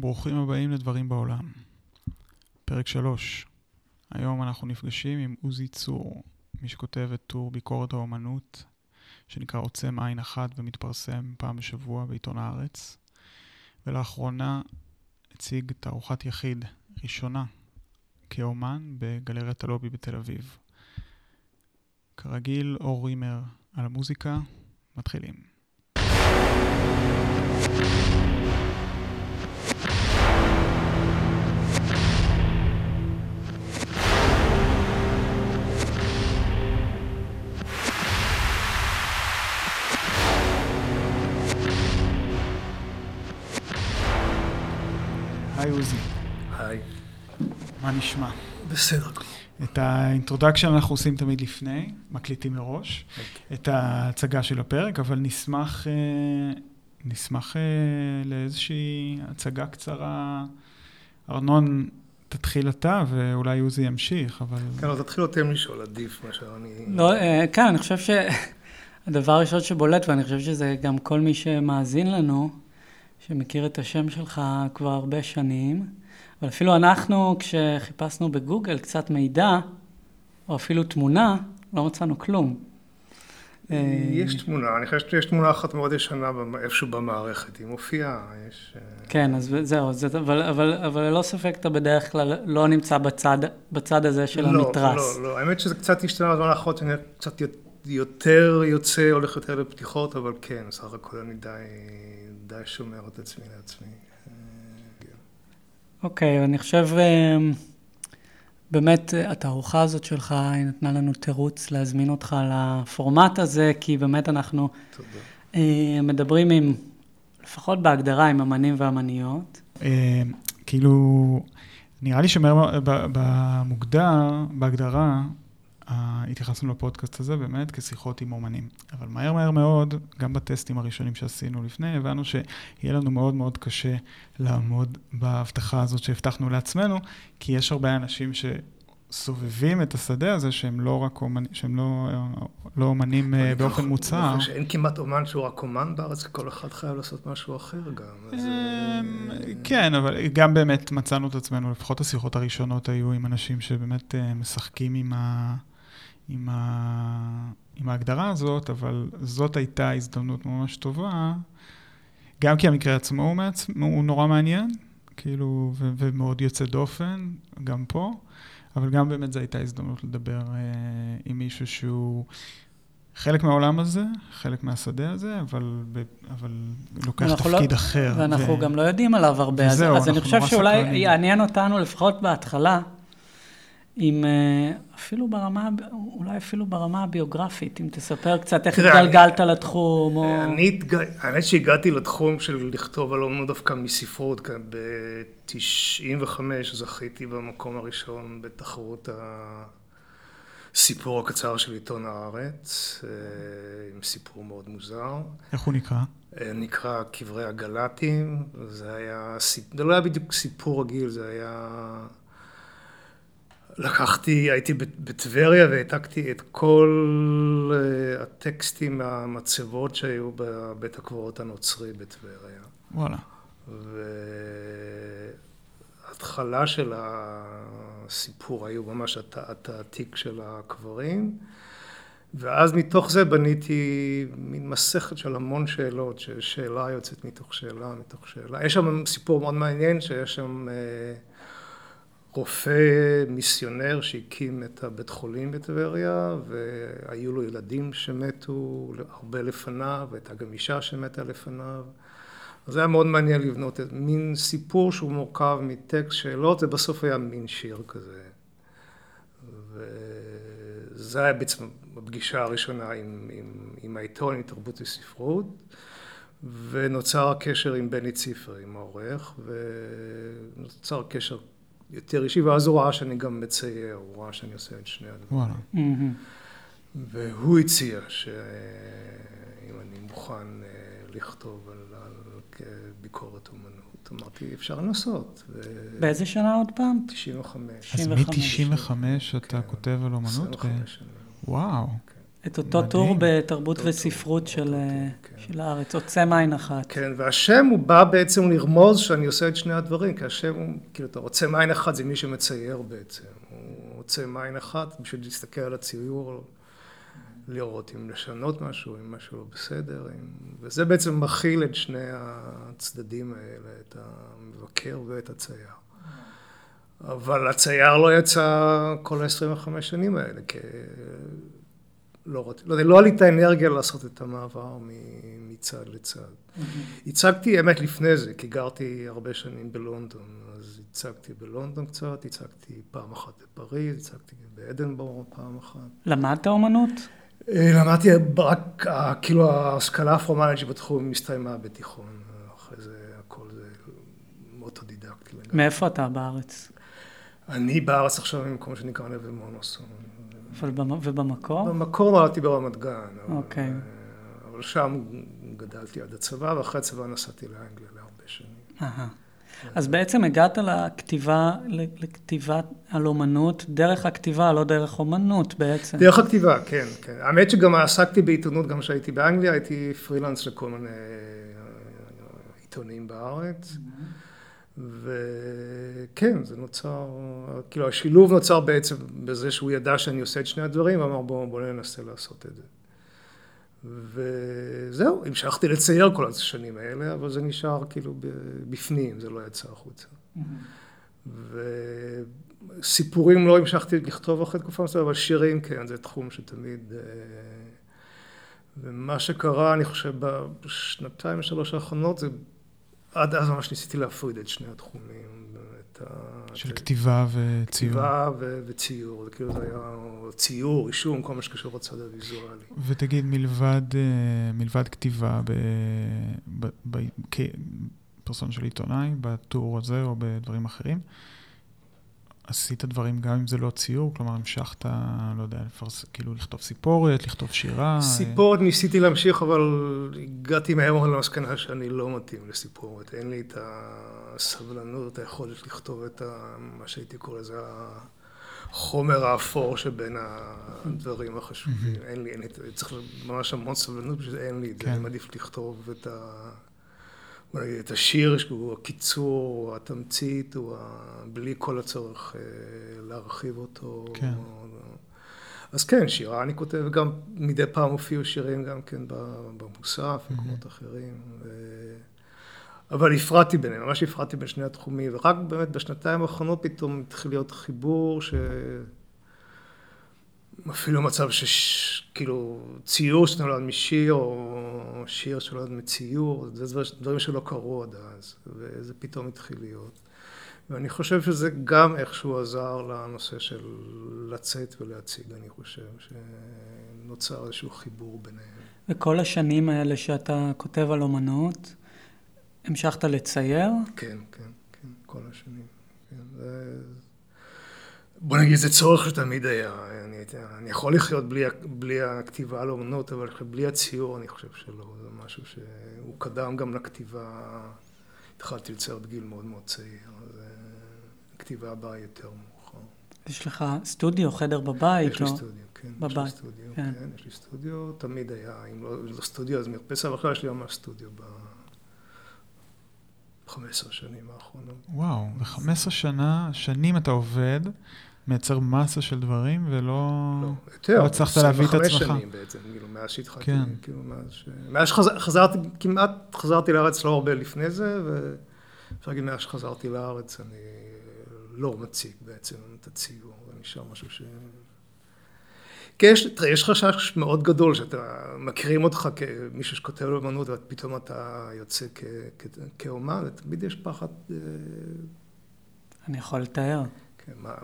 ברוכים הבאים לדברים בעולם. פרק 3. היום אנחנו נפגשים עם עוזי צור, מי שכותב את טור ביקורת האומנות, שנקרא עוצם עין אחת ומתפרסם פעם בשבוע בעיתון הארץ, ולאחרונה הציג תערוכת יחיד ראשונה כאומן בגלריית הלובי בתל אביב. כרגיל, אור רימר על המוזיקה, מתחילים. עוזי, היי. מה נשמע? בסדר. את ה introduction אנחנו עושים תמיד לפני, מקליטים מראש, את ההצגה של הפרק, אבל נשמח, אה, נשמח אה, לאיזושהי הצגה קצרה. ארנון, תתחיל אתה, ואולי עוזי ימשיך, אבל... כן, אז תתחיל אתם לשאול, עדיף מאשר אני... לא, אה, כן, אני חושב שהדבר הראשון שבולט, ואני חושב שזה גם כל מי שמאזין לנו, שמכיר את השם שלך כבר הרבה שנים, אבל אפילו אנחנו, כשחיפשנו בגוגל קצת מידע, או אפילו תמונה, לא מצאנו כלום. יש תמונה, אני חושב שיש תמונה אחת מאוד ישנה איפשהו במערכת, היא מופיעה, יש... אה, כן, אז זהו, זה, אבל, אבל, אבל ללא ספק אתה בדרך כלל לא נמצא בצד, בצד הזה של לא, המתרס. לא, לא, האמת שזה קצת השתנה בזמן האחרון, שאני קצת יותר יוצא, הולך יותר לפתיחות, אבל כן, בסך הכל אני די, די שומר את עצמי לעצמי. אה. אוקיי, אני חושב, אה, באמת, אה, התערוכה הזאת שלך, היא נתנה לנו תירוץ להזמין אותך לפורמט הזה, כי באמת אנחנו תודה. מדברים עם, לפחות בהגדרה, עם אמנים ואמניות. כאילו, נראה לי שמהר ב- במוגדר, בהגדרה, התייחסנו לפודקאסט הזה באמת כשיחות עם אומנים. אבל מהר מהר מאוד, גם בטסטים הראשונים שעשינו לפני, הבנו שיהיה לנו מאוד מאוד קשה לעמוד בהבטחה הזאת שהבטחנו לעצמנו, כי יש הרבה אנשים סובבים את השדה הזה שהם לא רק אומנים, שהם לא, לא אומנים אה, באופן מוצהר. שאין כמעט אומן שהוא רק אומן בארץ, כל אחד חייב לעשות משהו אחר גם. אז, אה, אמ, כן, אבל גם באמת מצאנו את עצמנו, לפחות השיחות הראשונות היו עם אנשים שבאמת אה, משחקים עם, ה... עם, ה... עם ההגדרה הזאת, אבל זאת הייתה הזדמנות ממש טובה, גם כי המקרה עצמו הוא, מעצ... הוא נורא מעניין, כאילו, ו... ומאוד יוצא דופן, גם פה, אבל גם באמת זו הייתה הזדמנות לדבר אה, עם מישהו שהוא... חלק מהעולם הזה, חלק מהשדה הזה, אבל, ב- אבל לוקח ואנחנו תפקיד לא, אחר. ואנחנו ו- גם לא יודעים עליו הרבה, אז, וזהו, אז אני אנחנו חושב שאולי. יעניין אותנו, לפחות בהתחלה, אם אה, אפילו ברמה, אולי אפילו ברמה הביוגרפית, אם תספר קצת איך התגלגלת לתחום, או... אני. האמת שהגעתי לתחום של לכתוב על אומנות דווקא מספרות, כאן ב-95 זכיתי במקום הראשון בתחרות הסיפור הקצר של עיתון הארץ, אה, עם סיפור מאוד מוזר. איך הוא נקרא? אה, נקרא קברי הגלטים, זה היה, זה לא היה בדיוק סיפור רגיל, זה היה... לקחתי, הייתי בטבריה והעתקתי את כל אה, הטקסטים מהמצבות שהיו בבית הקברות הנוצרי בטבריה. וואלה. וההתחלה של הסיפור היו ממש הת- התעתיק של הקברים, ואז מתוך זה בניתי מין מסכת של המון שאלות, ששאלה יוצאת מתוך שאלה, מתוך שאלה. יש שם סיפור מאוד מעניין, שיש שם אה, רופא מיסיונר שהקים את הבית חולים בטבריה, והיו לו ילדים שמתו הרבה לפניו, והייתה גם אישה שמתה לפניו. אז היה מאוד מעניין לבנות את מין סיפור שהוא מורכב מטקסט שאלות, ובסוף היה מין שיר כזה. וזה היה בעצם הפגישה הראשונה עם, עם, עם העיתון, עם תרבות וספרות, ונוצר הקשר עם בני ציפר, עם העורך, ונוצר קשר יותר אישי, ואז הוא ראה שאני גם מצייר, הוא ראה שאני עושה את שני הדברים. וואלה. מהמם. והוא הציע שאם אני מוכן אה, לכתוב על, על ביקורת אומנות, אמרתי, אפשר לנסות. ו- באיזה שנה עוד פעם? 95. אז 95. מ-95 אתה כן. כותב על אומנות? ב- 25 שנים. וואו. את אותו מדהים. טור בתרבות וספרות טור, של, אותו אה, טור, כן. של הארץ, עוצם עין אחת. כן, והשם הוא בא בעצם לרמוז שאני עושה את שני הדברים, כי השם הוא, כאילו, אתה עוצם עין אחת זה מי שמצייר בעצם. הוא עוצם עין אחת בשביל להסתכל על הציור, לראות אם לשנות משהו, אם משהו לא בסדר, אם... וזה בעצם מכיל את שני הצדדים האלה, את המבקר ואת הצייר. אבל הצייר לא יצא כל ה-25 שנים האלה, כי לא, רוצ... לא, יודע, לא היה לי את האנרגיה לעשות את המעבר מצד לצד. הצגתי אמת לפני זה, כי גרתי הרבה שנים בלונדון, אז הצגתי בלונדון קצת, הצגתי פעם אחת בפריז, הצגתי באדנבורו פעם אחת. למדת אומנות? אה, למדתי רק, כאילו ההשכלה הפורמלית שבתחום הסתיימה בתיכון, אחרי זה הכל זה אוטודידקטי לגמרי. מאיפה אתה בארץ? אני בארץ עכשיו במקום שנקרא נווה מונוסון. אבל במ... ובמקור? במקור נולדתי ברמת גן, אבל, אוקיי. אה, אבל שם גדלתי עד הצבא, ואחרי הצבא נסעתי לאנגליה להרבה שנים. אהה. אז בעצם הגעת לכתיבה, לכתיבה על אומנות דרך הכתיבה, לא דרך אומנות בעצם. דרך הכתיבה, כן, כן. האמת שגם עסקתי בעיתונות גם כשהייתי באנגליה, הייתי פרילנס לכל מיני אה, עיתונים בארץ. וכן, זה נוצר, כאילו השילוב נוצר בעצם בזה שהוא ידע שאני עושה את שני הדברים, ואמר בוא, בוא ננסה לעשות את זה. וזהו, המשכתי לצייר כל השנים האלה, אבל זה נשאר כאילו בפנים, זה לא יצא החוצה. וסיפורים לא המשכתי לכתוב אחרי תקופה מסוימת, אבל שירים כן, זה תחום שתמיד... אה, ומה שקרה, אני חושב, בשנתיים, שלוש האחרונות, זה עד אז ממש ניסיתי להפריד את שני התחומים. את ה... של כתיבה וציור. כתיבה ו- וציור, זה כאילו זה היה ציור, רישום, כל מה שקשור לצד הוויזואלי. ותגיד, מלבד, אה, מלבד כתיבה ב, ב, ב, כפרסון של עיתונאי, בטור הזה או בדברים אחרים, עשית דברים גם אם זה לא ציור? כלומר, המשכת, לא יודע, לפרס, כאילו לכתוב סיפורת, לכתוב שירה? סיפורת ניסיתי להמשיך, אבל הגעתי מהר למסקנה שאני לא מתאים לסיפורת. אין לי את הסבלנות, היכולת לכתוב את ה, מה שהייתי קורא לזה החומר האפור שבין הדברים החשובים. אין לי, אין לי, צריך ממש המון סבלנות, פשוט אין לי את זה. כן. אני מעדיף לכתוב את ה... נגיד, את השיר שהוא הקיצור, התמצית, הוא ה... בלי כל הצורך אה, להרחיב אותו. כן. אז כן, שירה אני כותב, וגם מדי פעם הופיעו שירים גם כן במוסף, במקומות אחרים. ו... אבל הפרדתי ביניהם, ממש הפרדתי בין שני התחומים, ורק באמת בשנתיים האחרונות פתאום התחיל להיות חיבור ש... אפילו מצב שכאילו ציור שנולד משיר, או שיר שנולד מציור, זה דבר- דברים שלא קרו עד אז, וזה פתאום התחיל להיות. ואני חושב שזה גם איכשהו עזר לנושא של לצאת ולהציג, אני חושב, שנוצר איזשהו חיבור ביניהם. וכל השנים האלה שאתה כותב על אומנות, המשכת לצייר? כן, כן, כן, כל השנים. כן, זה... בוא נגיד, זה צורך שתמיד היה. אני, אני יכול לחיות בלי, בלי הכתיבה על אומנות, אבל בלי הציור אני חושב שלא. זה משהו שהוא קדם גם לכתיבה. התחלתי לצייר בגיל מאוד מאוד צעיר, אז אה, הכתיבה באה יותר מאוחר. יש לך סטודיו, חדר בבית? יש לי או- סטודיו, כן. יש בבית, לי סטודיו, כן. כן. יש לי סטודיו, תמיד היה. אם לא, לא סטודיו, אז אבל עכשיו יש לי ממש סטודיו ב... 15 שנים האחרונות. וואו, ו-15 שנה, שנים אתה עובד, מייצר מסה של דברים, ולא... לא, יותר. לא הצלחת להביא את 25 עצמך. שנים בעצם, כאילו, מאז שהתחלתי, כן. כאילו, מאז ש... מאז שחזרתי, כמעט חזרתי לארץ לא הרבה לפני זה, ואפשר להגיד, מאז שחזרתי לארץ אני לא מציג בעצם את הציור, זה נשאר משהו ש... כי יש, תראה, יש חשש מאוד גדול שאתה, מכירים אותך כמישהו שכותב לאמנות, ופתאום אתה יוצא כ, כ, כאומן, ותמיד יש פחד, אה, אני יכול לתאר. כן, מה,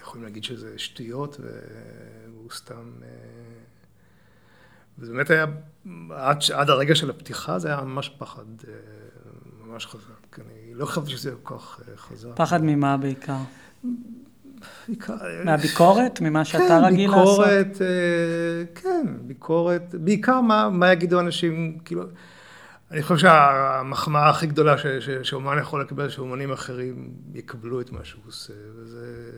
יכולים להגיד שזה שטויות והוא סתם... אה, וזה באמת היה, עד, עד הרגע של הפתיחה זה היה ממש פחד, אה, ממש חזק. אני לא חשבתי שזה כל כך אה, חזק. פחד ממה בעיקר? מהביקורת? ממה שאתה כן, רגיל לעשות? ביקורת, אה, כן, ביקורת, בעיקר מה, מה יגידו אנשים, כאילו, אני חושב שהמחמאה הכי גדולה ש, ש, שאומן יכול לקבל, שאומנים אחרים יקבלו את מה שהוא עושה, וזה...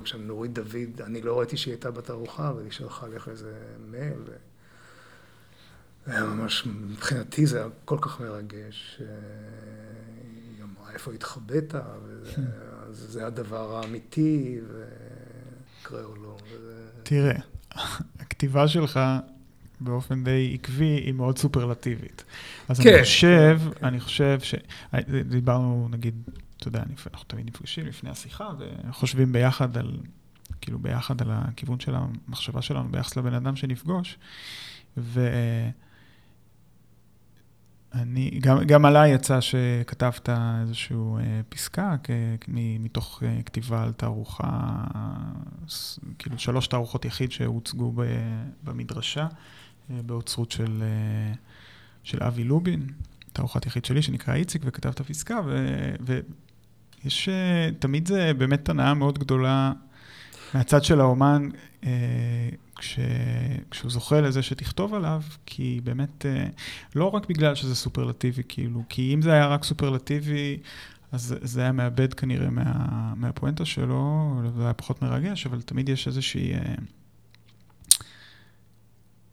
למשל נורית דוד, אני לא ראיתי שהיא הייתה בתערוכה, אבל היא שלחה לך איזה מייל. ו... זה היה ממש, מבחינתי זה היה כל כך מרגש. היא אמרה איפה התחבאת, וזה הדבר האמיתי, ויקרה או לא. תראה, הכתיבה שלך באופן די עקבי, היא מאוד סופרלטיבית. אז כן. אני חושב, אני חושב ש... דיברנו, נגיד, אתה יודע, אנחנו תמיד נפגשים לפני השיחה וחושבים ביחד על, כאילו ביחד על הכיוון של המחשבה שלנו ביחס לבן אדם שנפגוש. ואני, גם, גם עליי יצא שכתבת איזושהי אה, פסקה כ, מתוך אה, כתיבה על תערוכה, כאילו שלוש תערוכות יחיד שהוצגו במדרשה. באוצרות של, אה, של אבי לובין, תערוכת יחיד שלי שנקרא איציק, וכתב את הפסקה, ויש, אה, תמיד זה באמת הנאה מאוד גדולה מהצד של האומן, אה, כש, כשהוא זוכה לזה שתכתוב עליו, כי באמת, לא רק בגלל שזה סופרלטיבי, כאילו, כי אם זה היה רק סופרלטיבי, אז זה היה מאבד כנראה מה, מהפואנטה שלו, זה היה פחות מרגש, אבל תמיד יש איזושהי...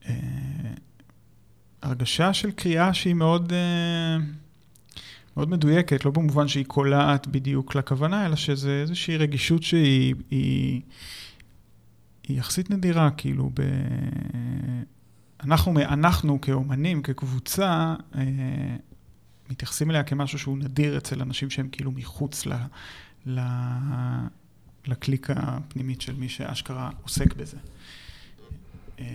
אה, הרגשה של קריאה שהיא מאוד, אה, מאוד מדויקת, לא במובן שהיא קולעת בדיוק לכוונה, אלא שזה איזושהי רגישות שהיא היא, היא יחסית נדירה, כאילו, ב... אנחנו, אנחנו כאומנים, כקבוצה, אה, מתייחסים אליה כמשהו שהוא נדיר אצל אנשים שהם כאילו מחוץ ל... ל... לקליקה הפנימית של מי שאשכרה עוסק בזה.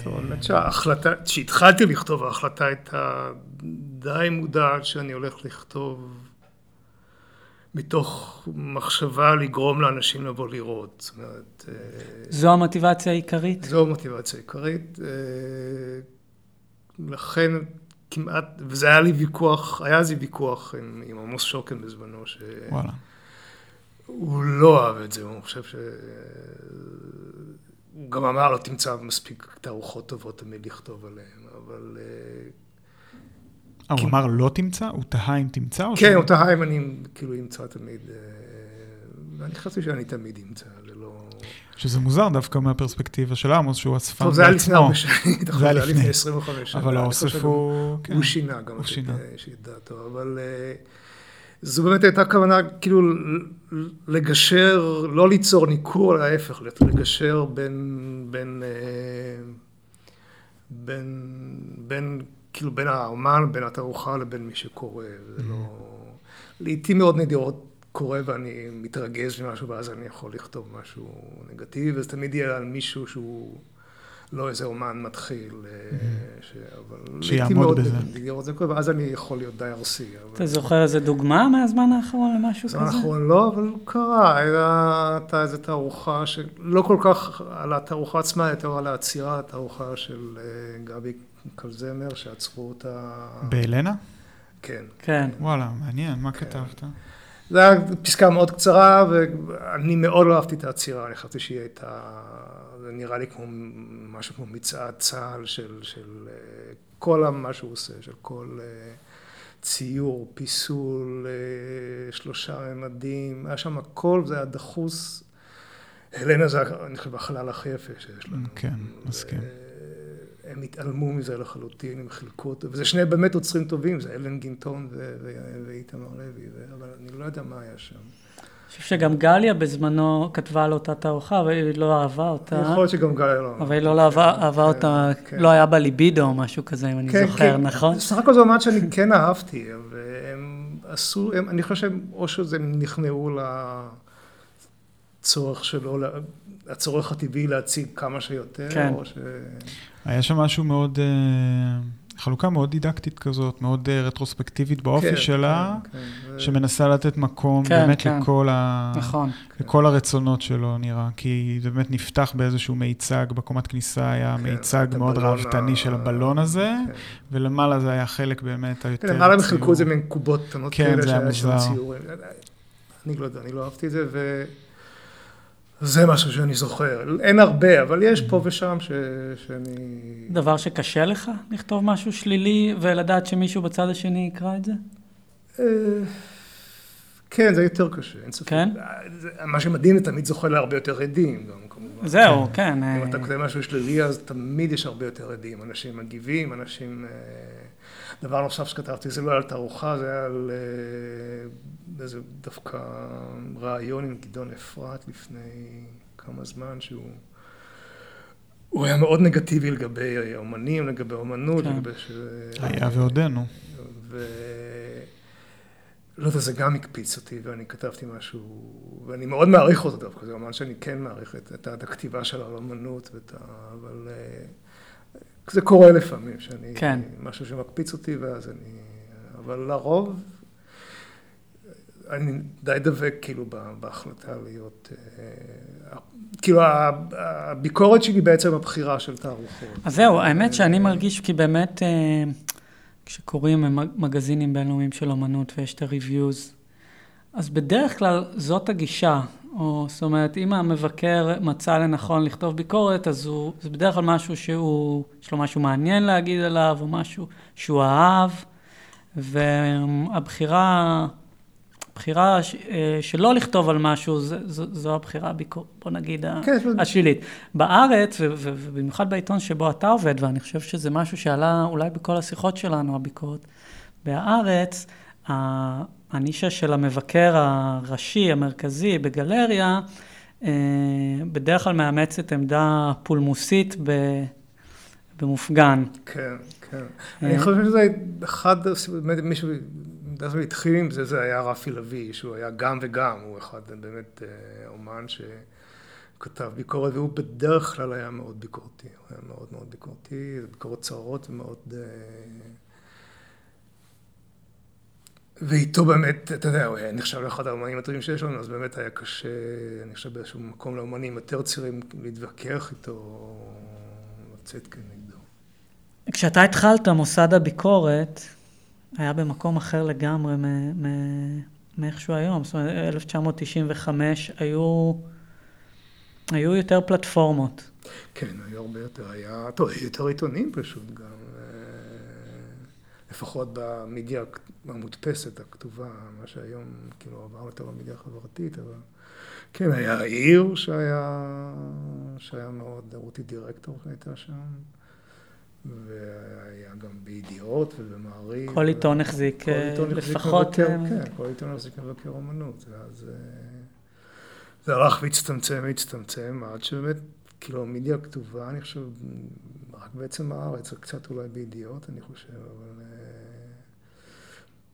טוב, האמת שההחלטה, כשהתחלתי לכתוב, ההחלטה הייתה די מודעת שאני הולך לכתוב מתוך מחשבה לגרום לאנשים לבוא לראות. זאת אומרת... אה, זו המוטיבציה העיקרית? זו המוטיבציה העיקרית. אה, לכן כמעט, וזה היה לי ויכוח, היה אז ויכוח עם, עם עמוס שוקן בזמנו, ש... וואלה. הוא לא אהב את זה, הוא חושב ש... הוא גם אמר, לא תמצא מספיק תערוכות טובות תמיד לכתוב עליהן, אבל... אה, אה הוא אמר לא תמצא? הוא תהה אם תמצא? כן, הוא תהה אם אני כאילו אמצא תמיד. אה, ואני חשבתי שאני תמיד אמצא, זה לא... שזה מוזר דווקא מהפרספקטיבה של עמוס, שהוא אספן בעצמו. זה היה לפני הרבה שנים, זה היה לפני 25 שנה. אבל האוסף הוא... הוא שינה גם את דעתו, אבל... זו באמת הייתה כוונה כאילו לגשר, לא ליצור ניכור, אלא ההפך, לגשר בין, בין, אה, בין, בין, כאילו בין האומן, בין התערוכה לבין מי שקורא, זה לא... לעיתים מאוד נדירות קורה ואני מתרגז ממשהו ואז אני יכול לכתוב משהו נגטיבי, וזה תמיד יהיה על מישהו שהוא... לא איזה אומן מתחיל, אה, אבל... שיעמוד בזה. לראות זה קורה, ואז אני יכול להיות די ארסי. אתה זוכר איזה דוגמה מהזמן האחרון למשהו כזה? הזמן האחרון לא, אבל קרה, הייתה איזו תערוכה שלא כל כך על התערוכה עצמה, יותר על העצירה, התערוכה של אה, גבי קלזמר, שעצרו אותה... באלנה? כן. כן. וואלה, מעניין, מה כן. כתבת? זו הייתה פסקה מאוד קצרה, ואני מאוד לא אהבתי את העצירה, אני חשבתי שהיא הייתה... זה נראה לי כמו משהו כמו מצעד צה"ל של, של אה, כל מה שהוא עושה, של כל אה, ציור, פיסול, אה, שלושה ממדים, היה שם הכל, זה היה דחוס. הלנה זה, אני חושב, החלל הכי יפה שיש לנו. כן, מסכים. הם התעלמו מזה לחלוטין, הם חילקו אותו, וזה שני באמת עוצרים טובים, זה אלן גינטון ואיתמר לוי, אבל אני לא יודע מה היה שם. אני חושב שגם גליה בזמנו כתבה על אותה תערוכה, אבל היא לא אהבה אותה. יכול להיות שגם גליה לא אבל היא לא אהבה כן, אותה, כן. לא היה בה ליבידו או משהו כזה, אם אני כן, זוכר, נכון? סך הכל זה אומרת שאני כן אהבתי, והם עשו, אני חושב שהם, או שהם נכנעו לצורך שלו, הצורך הטבעי להציג כמה שיותר, או ש... היה שם משהו מאוד... חלוקה מאוד דידקטית כזאת, מאוד uh, רטרוספקטיבית באופי כן, שלה, כן, כן, שמנסה לתת מקום כן, באמת כן. לכל, ה... נכון. לכל הרצונות שלו, נראה. כי זה באמת נפתח באיזשהו מיצג, בקומת כניסה היה כן, מיצג מאוד ראוותני ה... של הבלון הזה, כן. ולמעלה זה היה חלק באמת היותר ציור. למעלה הם חילקו את זה מין קובות קטנות כן, כאלה, זה היה מוזר. אני לא יודע, אני לא אהבתי את זה, ו... זה משהו שאני זוכר. אין הרבה, אבל יש פה ושם ש... שאני... דבר שקשה לך לכתוב משהו שלילי ולדעת שמישהו בצד השני יקרא את זה? אה, כן, זה יותר קשה, אין ספק. כן? זה- מה שמדהים, זה תמיד זוכה להרבה יותר עדים גם, כמובן. זהו, כן. אם אה, אתה כותב משהו שלילי, אז תמיד יש הרבה יותר עדים. אנשים מגיבים, אנשים... דבר נוסף שכתבתי, זה לא היה על תערוכה, זה היה על אה, איזה דווקא רעיון עם גדעון אפרת לפני כמה זמן, שהוא... הוא היה מאוד נגטיבי לגבי אומנים, לגבי אומנות, כן. לגבי ש... היה ועודנו. ו... לא יודע, זה גם הקפיץ אותי, ואני כתבתי משהו, ואני מאוד מעריך אותו דווקא, זה אומן שאני כן מעריך את, את, את הכתיבה של האמנות, ואת ה... אבל אה, זה קורה לפעמים, שאני... כן. משהו שמקפיץ אותי, ואז אני... אבל לרוב, אני די דבק כאילו בהחלטה להיות... אה, כאילו הביקורת שלי בעצם הבחירה של תערוכות. אז זהו, האמת שאני מרגיש כי באמת, אה, כשקוראים מג- מגזינים בינלאומיים של אומנות ויש את ה-reviews, אז בדרך כלל זאת הגישה. או, זאת אומרת, אם המבקר מצא לנכון לכתוב ביקורת, אז הוא, זה בדרך כלל משהו שהוא, יש לו משהו מעניין להגיד עליו, או משהו שהוא אהב, והבחירה, הבחירה ש, אה, שלא לכתוב על משהו, זו, זו, זו הבחירה, הביקור, בוא נגיד, כן, השלילית. בארץ, ובמיוחד בעיתון שבו אתה עובד, ואני חושב שזה משהו שעלה אולי בכל השיחות שלנו, הביקורת, בהארץ, ה- הנישה של המבקר הראשי, המרכזי, בגלריה, אה, בדרך כלל מאמצת עמדה פולמוסית ב- במופגן. כן, כן. אה. אני חושב שזה אחד, באמת מישהו, דווקא התחיל עם זה, זה היה רפי לביא, שהוא היה גם וגם, הוא אחד באמת אה, אומן שכתב ביקורת, והוא בדרך כלל היה מאוד ביקורתי, הוא היה מאוד מאוד ביקורתי, ביקורות צרות ומאוד... ואיתו באמת, אתה יודע, הוא היה נחשב לאחד האומנים הטובים שיש לנו, אז באמת היה קשה, אני חושב באיזשהו מקום לאומנים יותר צעירים להתווכח איתו, או לצאת כנגדו. כשאתה התחלת, מוסד הביקורת היה במקום אחר לגמרי מ- מ- מאיכשהו היום. זאת אומרת, 1995 היו, היו יותר פלטפורמות. כן, היו הרבה יותר, היה, טוב, היו יותר עיתונים פשוט גם, לפחות במדיה המודפסת, הכתובה, מה שהיום כאילו עבר יותר במדיה החברתית, אבל כן, היה עיר שהיה, שהיה מאוד, רותי דירקטור שהייתה שם, והיה גם בידיעות ובמעריב. כל עיתון החזיק אה, לפחות... אה, כן, כל עיתון החזיק מבקר אומנות, ואז אה, זה הלך והצטמצם והצטמצם, עד שבאמת, כאילו, המדיה כתובה, אני חושב, רק בעצם הארץ, קצת אולי בידיעות, אני חושב, אבל...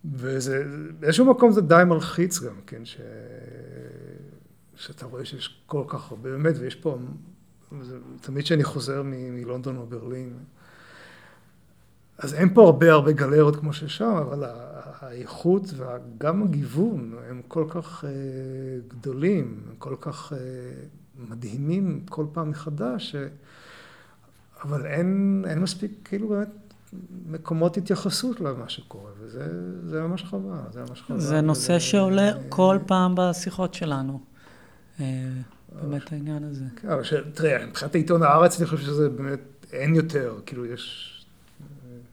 אה, וזה, באיזשהו מקום זה די מלחיץ גם, כן, ש... שאתה רואה שיש כל כך הרבה, באמת, ויש פה, וזה, תמיד כשאני חוזר מ- מלונדון או ברלין, אז אין פה הרבה הרבה גלריות כמו ששם, אבל האיכות וגם הגיוון הם כל כך אה, גדולים, הם כל כך אה, מדהימים כל פעם מחדש, ש... אבל אין, אין מספיק כאילו באמת מקומות התייחסות למה שקורה, וזה זה ממש חבל, זה ממש חבל. זה נושא וזה- שעולה כל פעם בשיחות שלנו. אה, באמת העניין הזה. כן. תראה, מבחינת עיתון הארץ אני חושב שזה באמת, אין יותר, כאילו יש,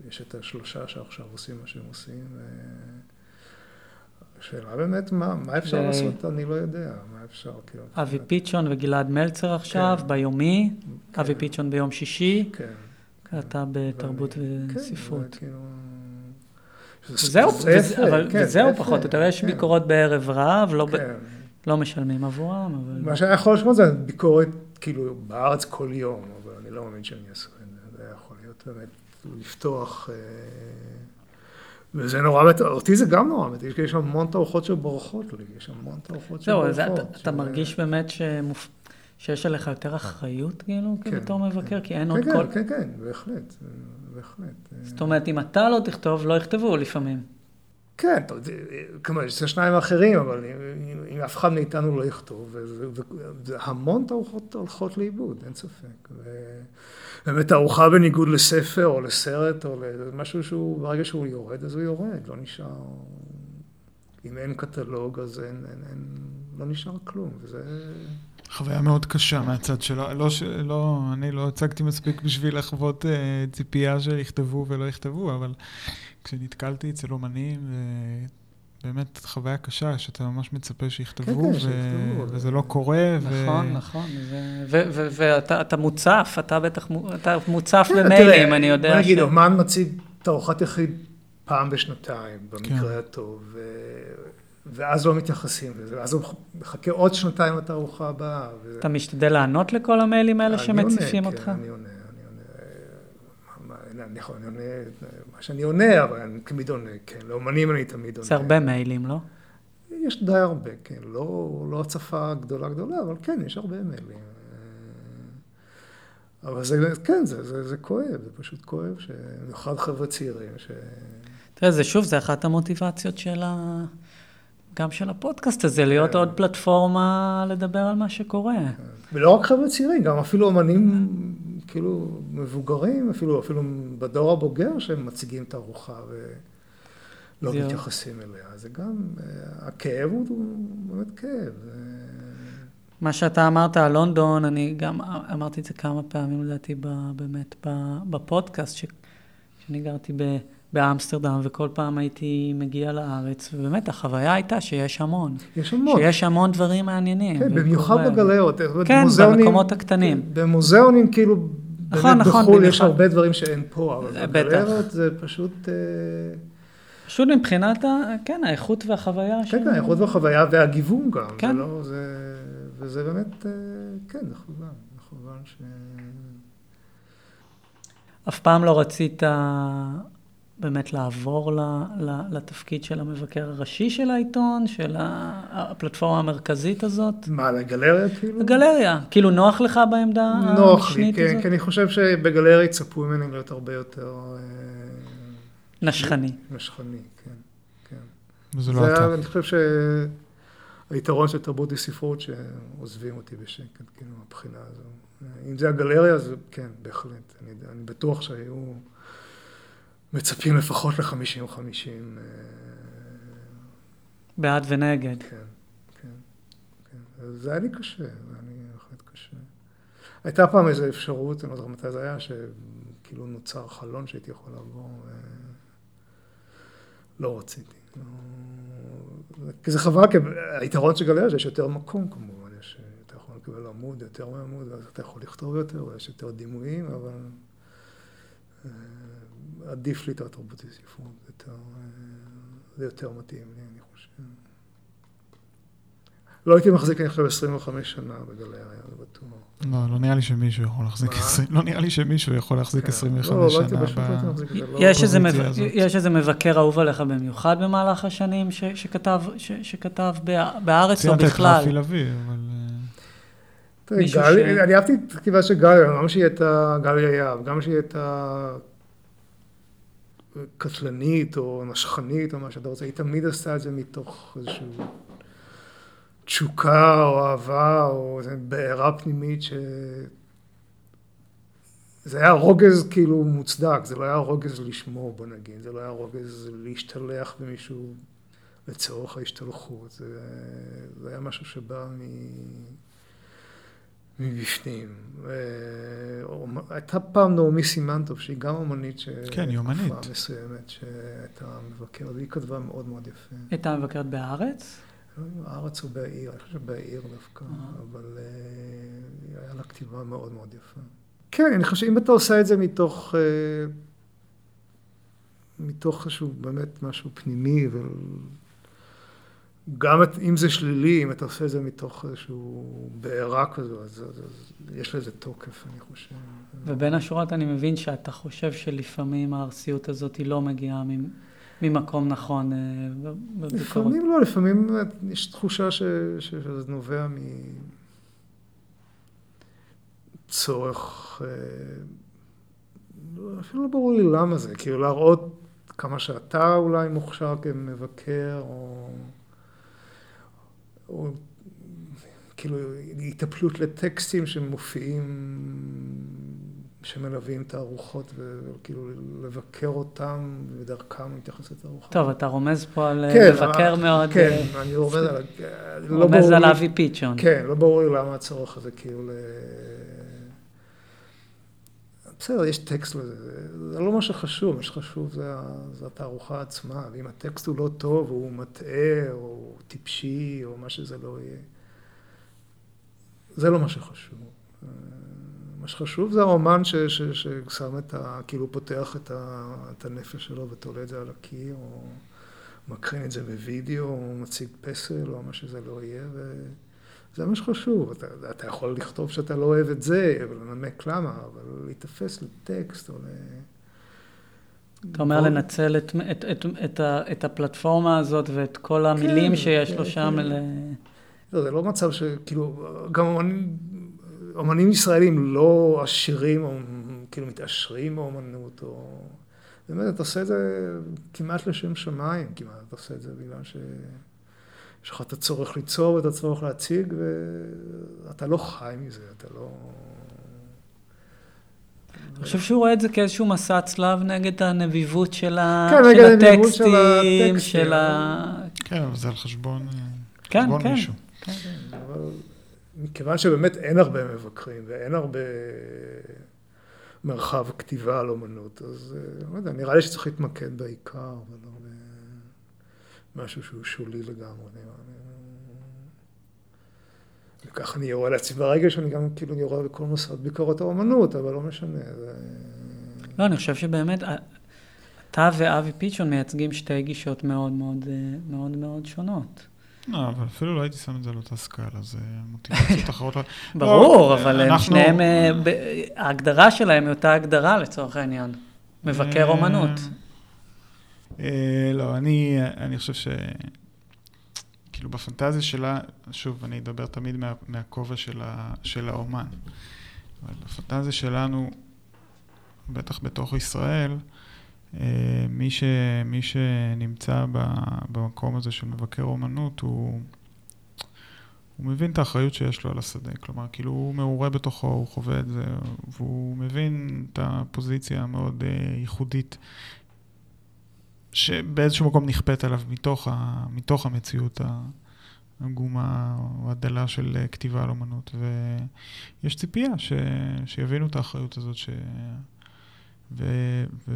יש את השלושה שעכשיו עושים מה שהם עושים. ו... השאלה באמת, מה, מה אפשר ו- לעשות? אני לא יודע, מה אפשר, כאילו. אבי פיצ'ון וגלעד מלצר עכשיו, כן. ביומי, כן. אבי פיצ'ון ביום שישי, כן. אתה בתרבות וספרות. זהו, זה יפה, אבל וזהו יפה, פחות או יותר, יש כן, ביקורות בערב רב, לא כן. לא משלמים עבורם, אבל... מה שהיה יכול לשמוע זה ביקורת, כאילו, בארץ כל יום, אבל אני לא מאמין שאני אעשה את זה. זה יכול להיות באמת לפתוח... אה, וזה נורא מת... אותי זה גם נורא מת... יש המון תערוכות שבורחות לי, יש המון תערוכות זהו, שבורחות. אז אתה- אתה מרגיש באמת שיש עליך יותר אחריות, כאילו, כן, בתור מבקר? כי אין כן, עוד כן, כל... כן, כן, בהחלט, בהחלט. זאת אומרת, אם אתה לא תכתוב, לא יכתבו לפעמים. כן, כלומר, יש שניים האחרים, אבל אם, אם אף אחד מאיתנו לא יכתוב, וזה- וזה- המון תערוכות הולכות לאיבוד, אין ספק. ובאמת תערוכה בניגוד לספר או לסרט או למשהו שהוא, ברגע שהוא יורד, אז הוא יורד, לא נשאר... אם אין קטלוג, אז אין, אין, אין לא נשאר כלום, וזה... חוויה מאוד קשה מהצד שלו. לא. לא, אני לא הצגתי מספיק בשביל לחוות אה, ציפייה שיכתבו ולא יכתבו, אבל כשנתקלתי אצל אומנים, אה, באמת חוויה קשה, שאתה ממש מצפה שיכתבו, כן, ו... כן, שיכתבו. וזה לא קורה. נכון, ו... נכון. ו- ו- ו- ואתה אתה מוצף, אתה בטח, אתה מוצף כן, במיילים, תראה, אני יודע נגיד, ש... אומן מציג תערוכת יחיד פעם בשנתיים, במקרה כן. הטוב, ו... ואז לא מתייחסים לזה, ואז הוא מחכה עוד שנתיים לתערוכה הבאה. ו... אתה משתדל לענות לכל המיילים האלה שמציפים עונה, אותך? כן, אני עונה, אני עונה. יכול, אני עונה מה שאני עונה, אבל אני תמיד עונה, כן. לאומנים אני תמיד עונה. זה הרבה מיילים, לא? יש די הרבה, כן. לא, לא הצפה גדולה גדולה, אבל כן, יש הרבה מיילים. אבל זה, כן, זה, זה, זה כואב, זה פשוט כואב, במיוחד חבר'ה צעירים, ש... תראה, זה שוב, זה אחת המוטיבציות של ה... גם של הפודקאסט הזה, להיות כן. עוד פלטפורמה לדבר על מה שקורה. ולא רק חבר'ה צעירים, גם אפילו אמנים כאילו מבוגרים, אפילו, אפילו בדור הבוגר שהם מציגים את הארוחה ולא. מתייחסים אליה. זה גם, אה, הכאב הוא, הוא באמת כאב. מה שאתה אמרת על לונדון, אני גם אמרתי את זה כמה פעמים לדעתי באמת בפודקאסט, שאני גרתי ב- באמסטרדם וכל פעם הייתי מגיע לארץ, ובאמת החוויה הייתה שיש המון. יש המון. שיש המון דברים מעניינים. כן. במיוחד בגלריות. אומרת, כן, מוזיאונים- במקומות הקטנים. במוזיאונים כאילו, נכון, באמת נכון, בחו"ל יש במיוחד. הרבה דברים שאין פה, אבל. בגלריות זה פשוט, אה, פשוט מבחינת, ה, כן, האיכות והחוויה. כן, כן, האיכות והחוויה והגיוון גם. כן. זה לא, זה, וזה באמת, אה, כן, זה חובה, זה חובה ש... אף פעם לא רצית באמת לעבור ל, ל, לתפקיד של המבקר הראשי של העיתון, של הפלטפורמה המרכזית הזאת? מה, לגלריה כאילו? הגלריה, כאילו נוח לך בעמדה נוח לי, המשנית כן, הזאת? כי אני חושב שבגלריה יצפו ממני להיות הרבה יותר אה, נשכני. נשכני, כן, כן. וזה לא אתה. אני חושב שהיתרון של תרבות וספרות שעוזבים אותי בשקט, כאילו, מהבחינה הזו. אם זה הגלריה, אז כן, בהחלט. אני, אני בטוח שהיו מצפים לפחות ל-50-50. בעד ונגד. כן, כן, כן. זה היה לי קשה, זה היה לי בהחלט קשה. הייתה פעם איזו אפשרות, אני לא זוכר מתי זה היה, שכאילו נוצר חלון שהייתי יכול לעבור, ו... לא רציתי. לא... כי זה חבל, כי היתרון של גלריה זה שיש יותר מקום כמובן, יש, אתה יכול לקבל עמוד יותר מעמוד, ואז אתה יכול לכתוב יותר, ויש יותר דימויים, אבל אה, עדיף לי את התרבות וספרות, זה יותר, אה, זה יותר מתאים לי, אני חושב. לא הייתי מחזיק, אני חושב, 25 שנה בגלריה, זה בטוח. לא, לא נראה לי שמישהו יכול להחזיק מה? 20, לא נראה לי שמישהו יכול להחזיק כן. 25 לא, לא הייתי שנה. פשוט, לא מחזיק את זה. לא- יש איזה, בפוזיציה מב... הזאת. יש איזה מבקר אהוב עליך במיוחד במהלך השנים. שכתב. בארץ או ציינת את בכלל? רפי לביא, אבל... אה, אני אהבתי את הכתיבה של גליה, גם שהיא הייתה גליה יהב, גם שהיא הייתה קטלנית או נשכנית או מה שאתה רוצה, היא תמיד עשתה את זה מתוך איזושהי תשוקה או אהבה או בעירה פנימית ש... זה היה רוגז כאילו מוצדק, זה לא היה רוגז לשמור בוא נגיד, זה לא היה רוגז להשתלח במישהו לצורך ההשתלחות, זה, זה היה משהו שבא מ... מבפנים. אה, הייתה פעם נעמי סימנטוב, שהיא גם אומנית, ש... כן, היא אומנית. תקופה מסוימת, שהייתה מבקרת, והיא כתבה מאוד מאוד יפה. הייתה מבקרת בארץ? יודע, בארץ או בעיר, אני חושב בעיר דווקא. אבל אה, היה לה כתיבה מאוד מאוד יפה. כן, אני חושב שאם אתה עושה את זה מתוך, אה, מתוך איזשהו באמת משהו פנימי, וגם את- אם זה שלילי, אם אתה עושה את זה מתוך איזשהו בעירה כזו, אז, אז, אז יש לזה תוקף, אני חושב. ובין השורות אני מבין שאתה חושב שלפעמים הארסיות הזאת היא לא מגיעה ממ- ממקום נכון אה. לפעמים לא, לפעמים יש תחושה ש, ש, שזה נובע מצורך, אה, לא- אפילו לא ברור לי למה זה, כאילו להראות כמה שאתה אולי מוכשר כמבקר, או, או כאילו היטפלות לטקסטים שמופיעים שמלווים את הארוחות, וכאילו לבקר אותם, ודרכם להתייחס לתערוכה. טוב, אתה רומז פה על כן, לבקר מאוד... כן, אני רומז על... לא רומז על אבי פיצ'ון. כן, לא ברור למה הצורך הזה כאילו. בסדר, יש טקסט לזה, זה לא מה שחשוב, מה שחשוב זה, זה התערוכה עצמה, ואם הטקסט הוא לא טוב, הוא מטעה, או טיפשי, או מה שזה לא יהיה, זה לא מה שחשוב. מה שחשוב זה הרומן ש, ש, ששם את ה... כאילו פותח את, ה, את הנפש שלו ותולה את זה על הקיר, או מקרין את זה בווידאו, או מציג פסל, או מה שזה לא יהיה, וזה מה שחשוב. אתה, אתה יכול לכתוב שאתה לא אוהב את זה, ולנמק למה, אבל להיתפס לטקסט או ל... אתה אומר לנצל את, את, את, את, ה, את הפלטפורמה הזאת ואת כל המילים כן, שיש כן, לו שם. כן. ל... לא, זה לא מצב שכאילו, גם אומנים, אומנים ישראלים לא עשירים, או כאילו מתעשרים מאומנות, או... באמת, אתה עושה את זה כמעט לשם שמיים, כמעט אתה עושה את זה בגלל ש... יש לך את הצורך ליצור ואת הצורך להציג, ואתה לא חי מזה, אתה לא... אני חושב שהוא רואה את זה כאיזשהו מסע צלב נגד הנביבות של, ה... כן, של הטקסטים, של ה... כן, אבל זה על חשבון, כן, חשבון כן. מישהו. כן, אבל מכיוון שבאמת אין הרבה מבקרים ואין הרבה מרחב כתיבה על אומנות, אז לא יודע, נראה לי שצריך להתמקד בעיקר ולא במשהו שהוא שולי לגמרי. וככה אני יורה לעצמי ברגע שאני גם כאילו יורה בכל מוסד ביקורת האומנות, אבל לא משנה. זה... לא, אני חושב שבאמת, אתה ואבי פיצ'ון מייצגים שתי גישות מאוד מאוד מאוד מאוד שונות. לא, אבל אפילו לא הייתי שם את זה על אותה סקאלה, זה מוטיבציות אחרות. ברור, לא, אבל הם שניהם, אה, ההגדרה שלהם היא אותה הגדרה לצורך העניין. מבקר אה, אומנות. אה, לא, אני חושב ש... כאילו בפנטזיה שלה, שוב, אני אדבר תמיד מהכובע של האומן. אבל בפנטזיה שלנו, בטח בתוך ישראל, אה, מי, ש, מי שנמצא במקום הזה של מבקר אומנות, הוא, הוא מבין את האחריות שיש לו על השדה. כלומר, כאילו הוא מעורה בתוכו, הוא חווה את זה, והוא מבין את הפוזיציה המאוד אה, ייחודית, שבאיזשהו מקום נכפית עליו מתוך, ה, מתוך המציאות העגומה או הדלה של אה, כתיבה על אומנות. ויש ציפייה ש, שיבינו את האחריות הזאת, ש... ו... ו...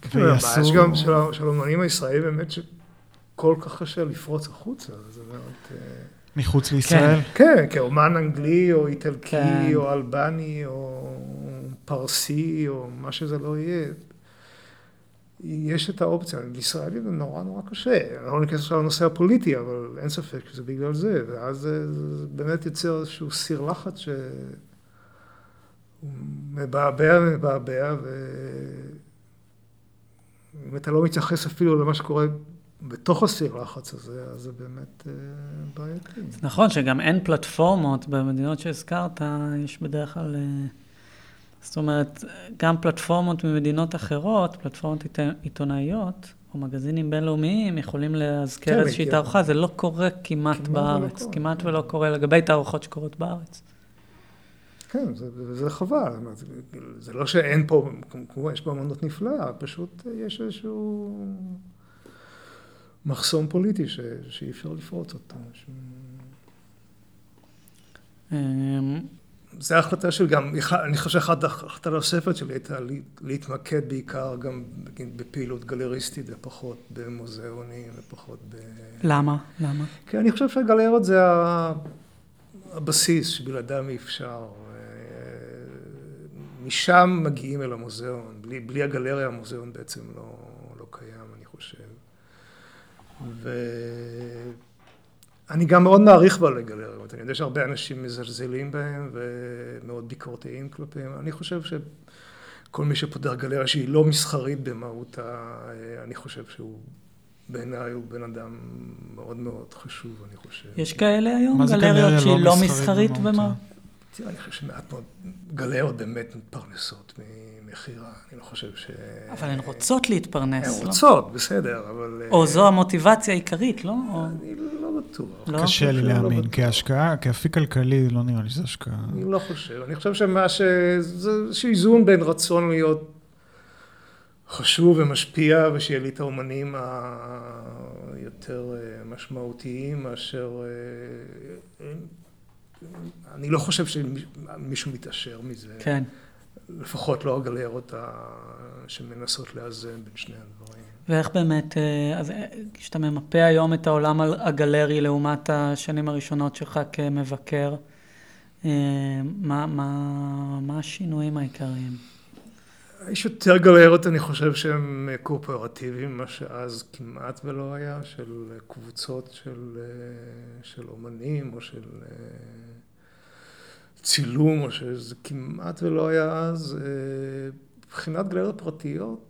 כן, ויעשו... יש גם של האומנים הישראלים באמת שכל כך קשה לפרוץ החוצה, זה באמת... אה, מחוץ לישראל? כן, כן, כאומן אנגלי או איטלקי כן. או אלבני או פרסי או מה שזה לא יהיה. יש את האופציה, לישראלי זה נורא נורא קשה, אני לא ניכנס עכשיו לנושא הפוליטי, אבל אין ספק שזה בגלל זה, ואז זה באמת יוצר איזשהו סיר לחץ ש... מבעבע ומבעבע, ואם אתה לא מתייחס אפילו למה שקורה בתוך הסיר לחץ הזה, אז זה באמת אה, בעייתי. נכון שגם אין פלטפורמות במדינות שהזכרת, יש בדרך כלל... זאת אומרת, גם פלטפורמות ממדינות אחרות, פלטפורמות עיתונאיות, או מגזינים בינלאומיים, יכולים להזכר כן, איזושהי תערוכה, זה לא קורה כמעט, כמעט בארץ, ולא כמעט ולא קורה לגבי תערוכות שקורות בארץ. כן, זה, זה חבל, זה, זה לא שאין פה, כמובן יש פה אמנות נפלאה, פשוט יש איזשהו מחסום פוליטי ש, שאי אפשר לפרוץ אותו. ש... אמ, זה החלטה של גם, אני חושב שאחת ההחלטה הנוספת שלי הייתה להתמקד בעיקר גם בפעילות גלריסטית ופחות במוזיאונים ופחות ב... למה? למה? כי אני חושב שהגלריות זה הבסיס שבלעדם אי אפשר. משם מגיעים אל המוזיאון. בלי, בלי הגלריה המוזיאון בעצם לא, לא קיים, אני חושב. ואני גם מאוד מעריך בעלי גלריות. אני יודע שהרבה אנשים מזלזלים בהם ומאוד ביקורתיים כלפיהם. אני חושב שכל מי שפותח גלריה שהיא לא מסחרית במהותה, אני חושב שהוא... בעיניי הוא בן אדם מאוד מאוד חשוב, אני חושב. יש כאלה היום גלריות שהיא לא, לא מסחרית במהותה? תראה, אני חושב שמעט מאוד גלריות באמת מתפרנסות ממכירה, אני לא חושב ש... אבל הן רוצות להתפרנס, הן לא? רוצות, בסדר, אבל... או זו המוטיבציה העיקרית, לא? אני לא בטוח. לא? קשה לי לא להאמין. בטוח. כהשקעה, כאפיק כלכלי, לא נראה לי שזה השקעה. אני לא חושב. אני חושב שמה ש... זה איזשהו איזון בין רצון להיות חשוב ומשפיע, ושיהיה לי את האומנים היותר אה, משמעותיים מאשר... אה, אני לא חושב שמישהו מתעשר מזה. כן. לפחות לא הגלריות שמנסות לאזן בין שני הדברים. ואיך באמת, אה, אז אה, כשאתה ממפה היום את העולם הגלרי לעומת השנים הראשונות שלך כמבקר, אה, מה, מה, מה השינויים העיקריים? יש יותר גלריות, אני חושב, שהם קואופרטיביים, מה שאז כמעט ולא היה, של קבוצות של, של אומנים, או של צילום, או שזה כמעט ולא היה אז. אה, מבחינת גלריות פרטיות,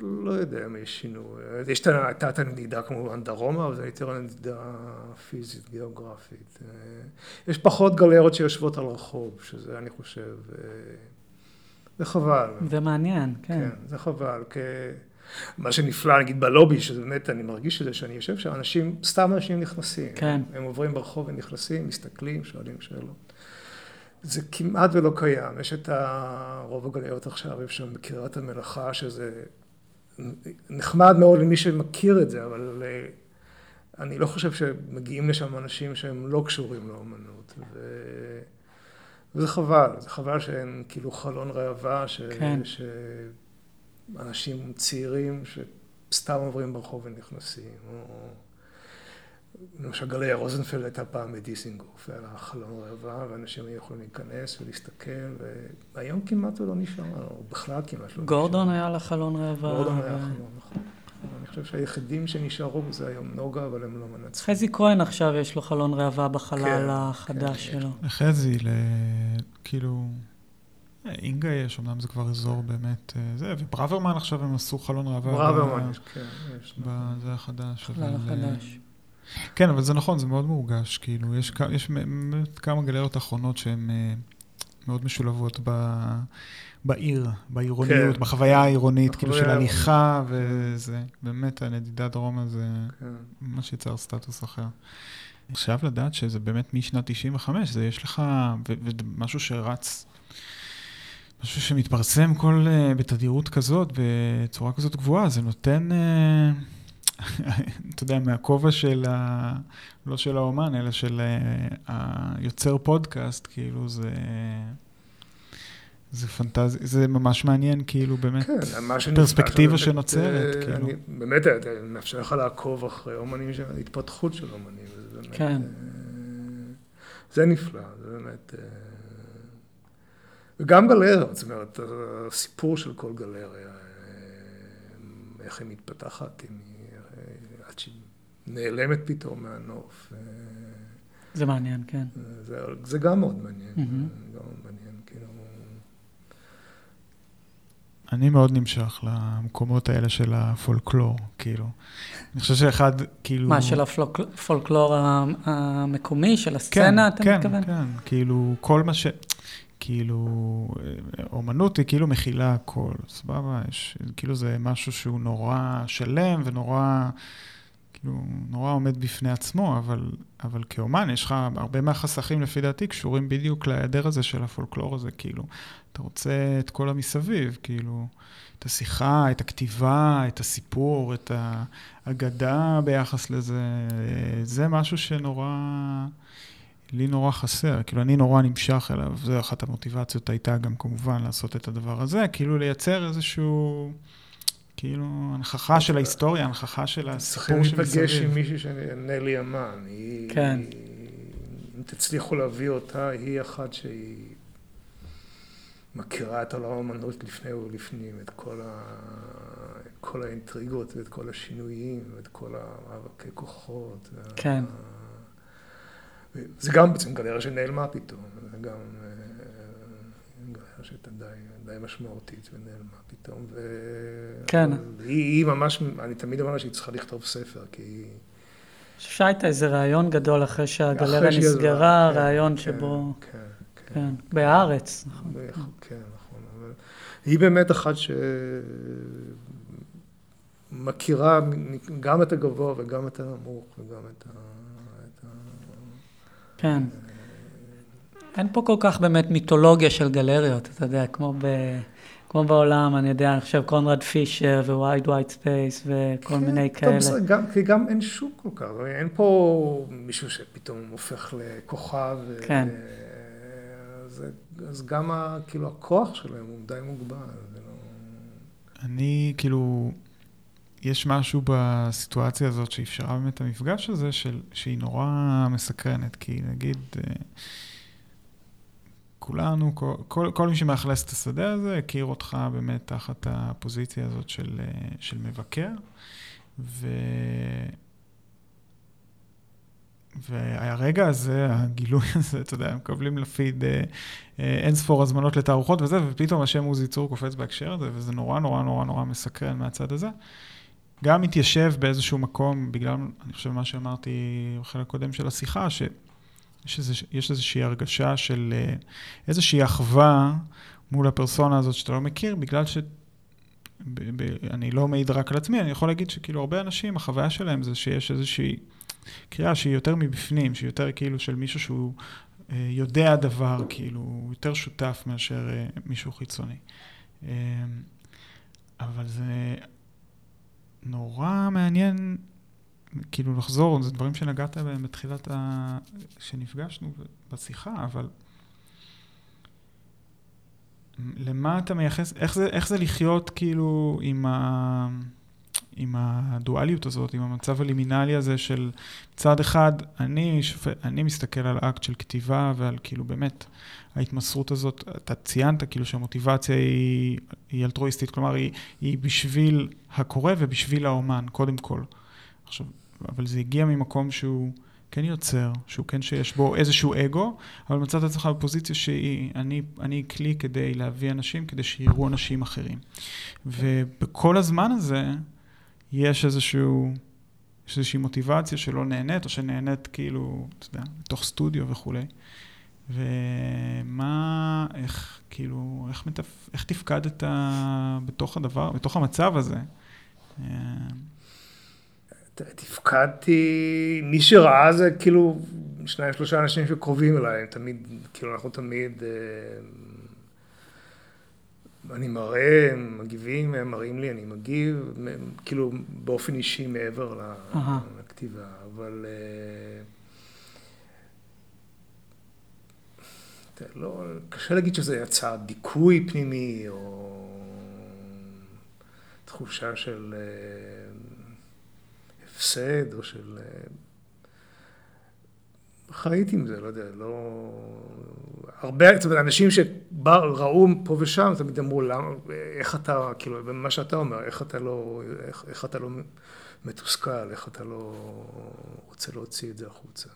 לא יודע אם יש שינוי. יש הייתה את הנדידה כמובן דרומה, אבל זה יותר הנדידה פיזית, גיאוגרפית. אה, יש פחות גלריות שיושבות על רחוב, שזה אני חושב, אה, זה חבל. זה מעניין, כן. כן, זה חבל. כ... מה שנפלא, נגיד בלובי, שזה באמת, אני מרגיש את זה שאני יושב שם, אנשים, סתם אנשים נכנסים. כן. הם עוברים ברחוב ונכנסים, מסתכלים, שואלים שאלות. זה כמעט ולא קיים. יש את ה- רוב הגליות עכשיו, יש שם בקריית המלאכה, שזה נחמד מאוד למי שמכיר את זה, אבל אה, אני לא חושב שמגיעים לשם אנשים שהם לא קשורים לאומנות. ו... וזה חבל, זה חבל שאין כאילו חלון ראווה, ש... כן. שאנשים צעירים שסתם עוברים ברחוב ונכנסים, או למשל גליה רוזנפלד הייתה פעם בדיסינגוף, היה לה חלון ראווה, ואנשים היו יכולים להיכנס ולהסתכל, והיום כמעט הוא לא נשאר, או בכלל כמעט לא נשאר. גורדון היה לה חלון ראווה. גורדון היה חלון, נכון. אני חושב שהיחידים שנשארו זה היום נוגה, אבל הם לא מנצחים. חזי כהן עכשיו יש לו חלון ראווה בחלל כן, החדש כן. שלו. לחזי, ל... כאילו... אינגה יש, אמנם זה כבר אזור באמת, אה, זה, וברוורמן עכשיו הם עשו חלון ראווה. ברוורמן כן, יש. בזה החדש. החלל אבל, אה, החדש. כן, אבל זה נכון, זה מאוד מורגש, כאילו, יש, כ- יש כמה גלריות אחרונות שהן אה, מאוד משולבות ב, בעיר, בעירוניות, כן. בחוויה העירונית, כאילו של הליכה, וזה, באמת, הנדידה דרומה זה כן. ממש יצר סטטוס אחר. עכשיו לדעת שזה באמת משנת 95, זה יש לך, ו- ומשהו שרץ, משהו שמתפרסם כל, אה, בתדירות כזאת, בצורה כזאת גבוהה, זה נותן, אה, אתה יודע, מהכובע של ה... לא של האומן, אלא של אה, היוצר פודקאסט, כאילו זה... זה פנטזיה, זה ממש מעניין, כאילו, באמת, כן, פרספקטיבה שנוצרת, אה, כאילו. אני- באמת, זה מאפשר לך לעקוב אחרי אומנים, התפתחות של אומנים, וזה באמת... כן. אה, זה נפלא, זה באמת... אה, וגם גלריה, זאת אומרת, הסיפור של כל גלריה, אה, איך היא מתפתחת, אם היא... אה, עד שהיא נעלמת פתאום מהנוף. אה, זה מעניין, כן. זה, זה גם מאוד מעניין. זה גם מאוד מעניין, כאילו... אני מאוד נמשך למקומות האלה של הפולקלור, כאילו. אני חושב שאחד, כאילו... מה, של הפולקלור המקומי, של הסצנה, אתה כן, מתכוון? כן, כן, כאילו, כל מה ש... כאילו, אומנות היא כאילו מכילה הכל, סבבה? יש, כאילו זה משהו שהוא נורא שלם ונורא, כאילו, נורא עומד בפני עצמו, אבל, אבל כאומן יש לך, הרבה מהחסכים לפי דעתי קשורים בדיוק להיעדר הזה של הפולקלור הזה, כאילו, אתה רוצה את כל המסביב, כאילו, את השיחה, את הכתיבה, את הסיפור, את האגדה ביחס לזה, זה משהו שנורא... לי נורא חסר, כאילו אני נורא נמשך אליו, זו אחת המוטיבציות הייתה גם כמובן לעשות את הדבר הזה, כאילו לייצר איזשהו, כאילו הנכחה של ההיסטוריה, הנכחה של צריכים הסיפור להיפגש עם שמסביב. מישהי שנלי אמן. היא, כן. היא, אם תצליחו להביא אותה, היא אחת שהיא מכירה את עולם האמנות לפני ולפנים, את כל, ה, את כל האינטריגות ואת כל השינויים ואת כל המאבקי כוחות. וה- כן. זה גם בעצם גלריה שנעלמה פתאום, זה גם אה, גלריה שהייתה די, די משמעותית ונעלמה פתאום. ו... כן. היא, היא ממש, אני תמיד אומר שהיא צריכה לכתוב ספר, כי היא... אני חושב שהייתה איזה ראיון גדול אחרי שהגלריה נסגרה, כן, ראיון כן, שבו... כן, כן. כן, בהארץ, נכון. כן, נכון. אבל היא באמת אחת ש... מכירה גם את הגבוה וגם את הנמוך וגם את ה... כן. אין פה כל כך באמת מיתולוגיה של גלריות, אתה יודע, כמו, ב, כמו בעולם, אני יודע, אני חושב קונרד פישר Wide White Space וכל כן, מיני טוב, כאלה. גם, כי גם אין שוק כל כך, אין פה מישהו שפתאום הופך לכוכב. כן. אז, אז גם ה, כאילו הכוח שלהם הוא די מוגבל. לא... אני כאילו, יש משהו בסיטואציה הזאת שאפשרה באמת המפגש הזה, של, שהיא נורא מסקרנת, כי נגיד... אה, כולנו, כל, כל, כל מי שמאכלס את השדה הזה, הכיר אותך באמת תחת הפוזיציה הזאת של, אה, של מבקר. ו... והרגע הזה, הגילוי הזה, אתה יודע, מקבלים לפיד אה, אה, אין ספור הזמנות לתערוכות וזה, ופתאום השם עוזי צור קופץ בהקשר הזה, וזה נורא נורא נורא נורא מסקרן מהצד הזה. גם מתיישב באיזשהו מקום, בגלל, אני חושב, מה שאמרתי בחלק הקודם של השיחה, ש... יש, איזוש, יש איזושהי הרגשה של אה, איזושהי אחווה מול הפרסונה הזאת שאתה לא מכיר, בגלל ש... ב, ב, אני לא מעיד רק על עצמי, אני יכול להגיד שכאילו הרבה אנשים, החוויה שלהם זה שיש איזושהי קריאה שהיא יותר מבפנים, שהיא יותר כאילו של מישהו שהוא אה, יודע דבר, כאילו, הוא יותר שותף מאשר אה, מישהו חיצוני. אה, אבל זה נורא מעניין כאילו לחזור, זה דברים שנגעת בהם בתחילת ה... שנפגשנו בשיחה, אבל למה אתה מייחס, איך זה, איך זה לחיות כאילו עם, ה... עם הדואליות הזאת, עם המצב הלימינלי הזה של צד אחד, אני, שופ... אני מסתכל על אקט של כתיבה ועל כאילו באמת ההתמסרות הזאת, אתה ציינת כאילו שהמוטיבציה היא, היא אלטרואיסטית, כלומר היא, היא בשביל הקורא ובשביל האומן, קודם כל. עכשיו, אבל זה הגיע ממקום שהוא כן יוצר, שהוא כן שיש בו איזשהו אגו, אבל מצאת עצמך בפוזיציה שהיא, אני, אני כלי כדי להביא אנשים, כדי שיראו אנשים אחרים. ובכל הזמן הזה יש איזשהו, יש איזושהי מוטיבציה שלא נהנית, או שנהנית כאילו, אתה יודע, בתוך סטודיו וכולי. ומה, איך, כאילו, איך, מתפ... איך תפקדת בתוך הדבר, בתוך המצב הזה? תפקדתי, מי שראה זה כאילו שניים שלושה אנשים שקרובים אליי, תמיד, כאילו אנחנו תמיד, אה, אני מראה, הם מגיבים, הם מראים לי, אני מגיב, כאילו באופן אישי מעבר לכתיבה, אבל אה, לא, קשה להגיד שזה יצא דיכוי פנימי או תחושה של אה, הפסד או של... חייתי עם זה, לא יודע, לא... הרבה, זאת אומרת, אנשים שראו פה ושם, תמיד אמרו, למה, איך אתה, כאילו, מה שאתה אומר, איך אתה לא, איך, איך אתה לא מתוסכל, איך אתה לא רוצה להוציא את זה החוצה.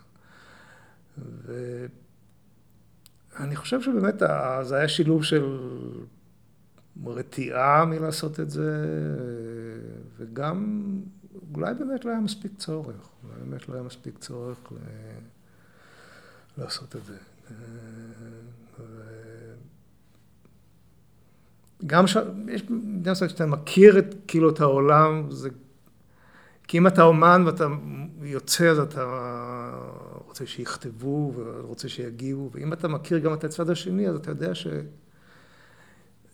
ואני חושב שבאמת זה היה שילוב של רתיעה מלעשות את זה, וגם אולי באמת לא היה מספיק צורך, אולי באמת לא היה מספיק צורך ל... לעשות את זה. גם ש... יש מדינה שאתה מכיר את, כאילו, את העולם, זה... כי אם אתה אומן ואתה יוצא, אז אתה רוצה שיכתבו ורוצה שיגיבו, ואם אתה מכיר גם את הצד השני, אז אתה יודע ש...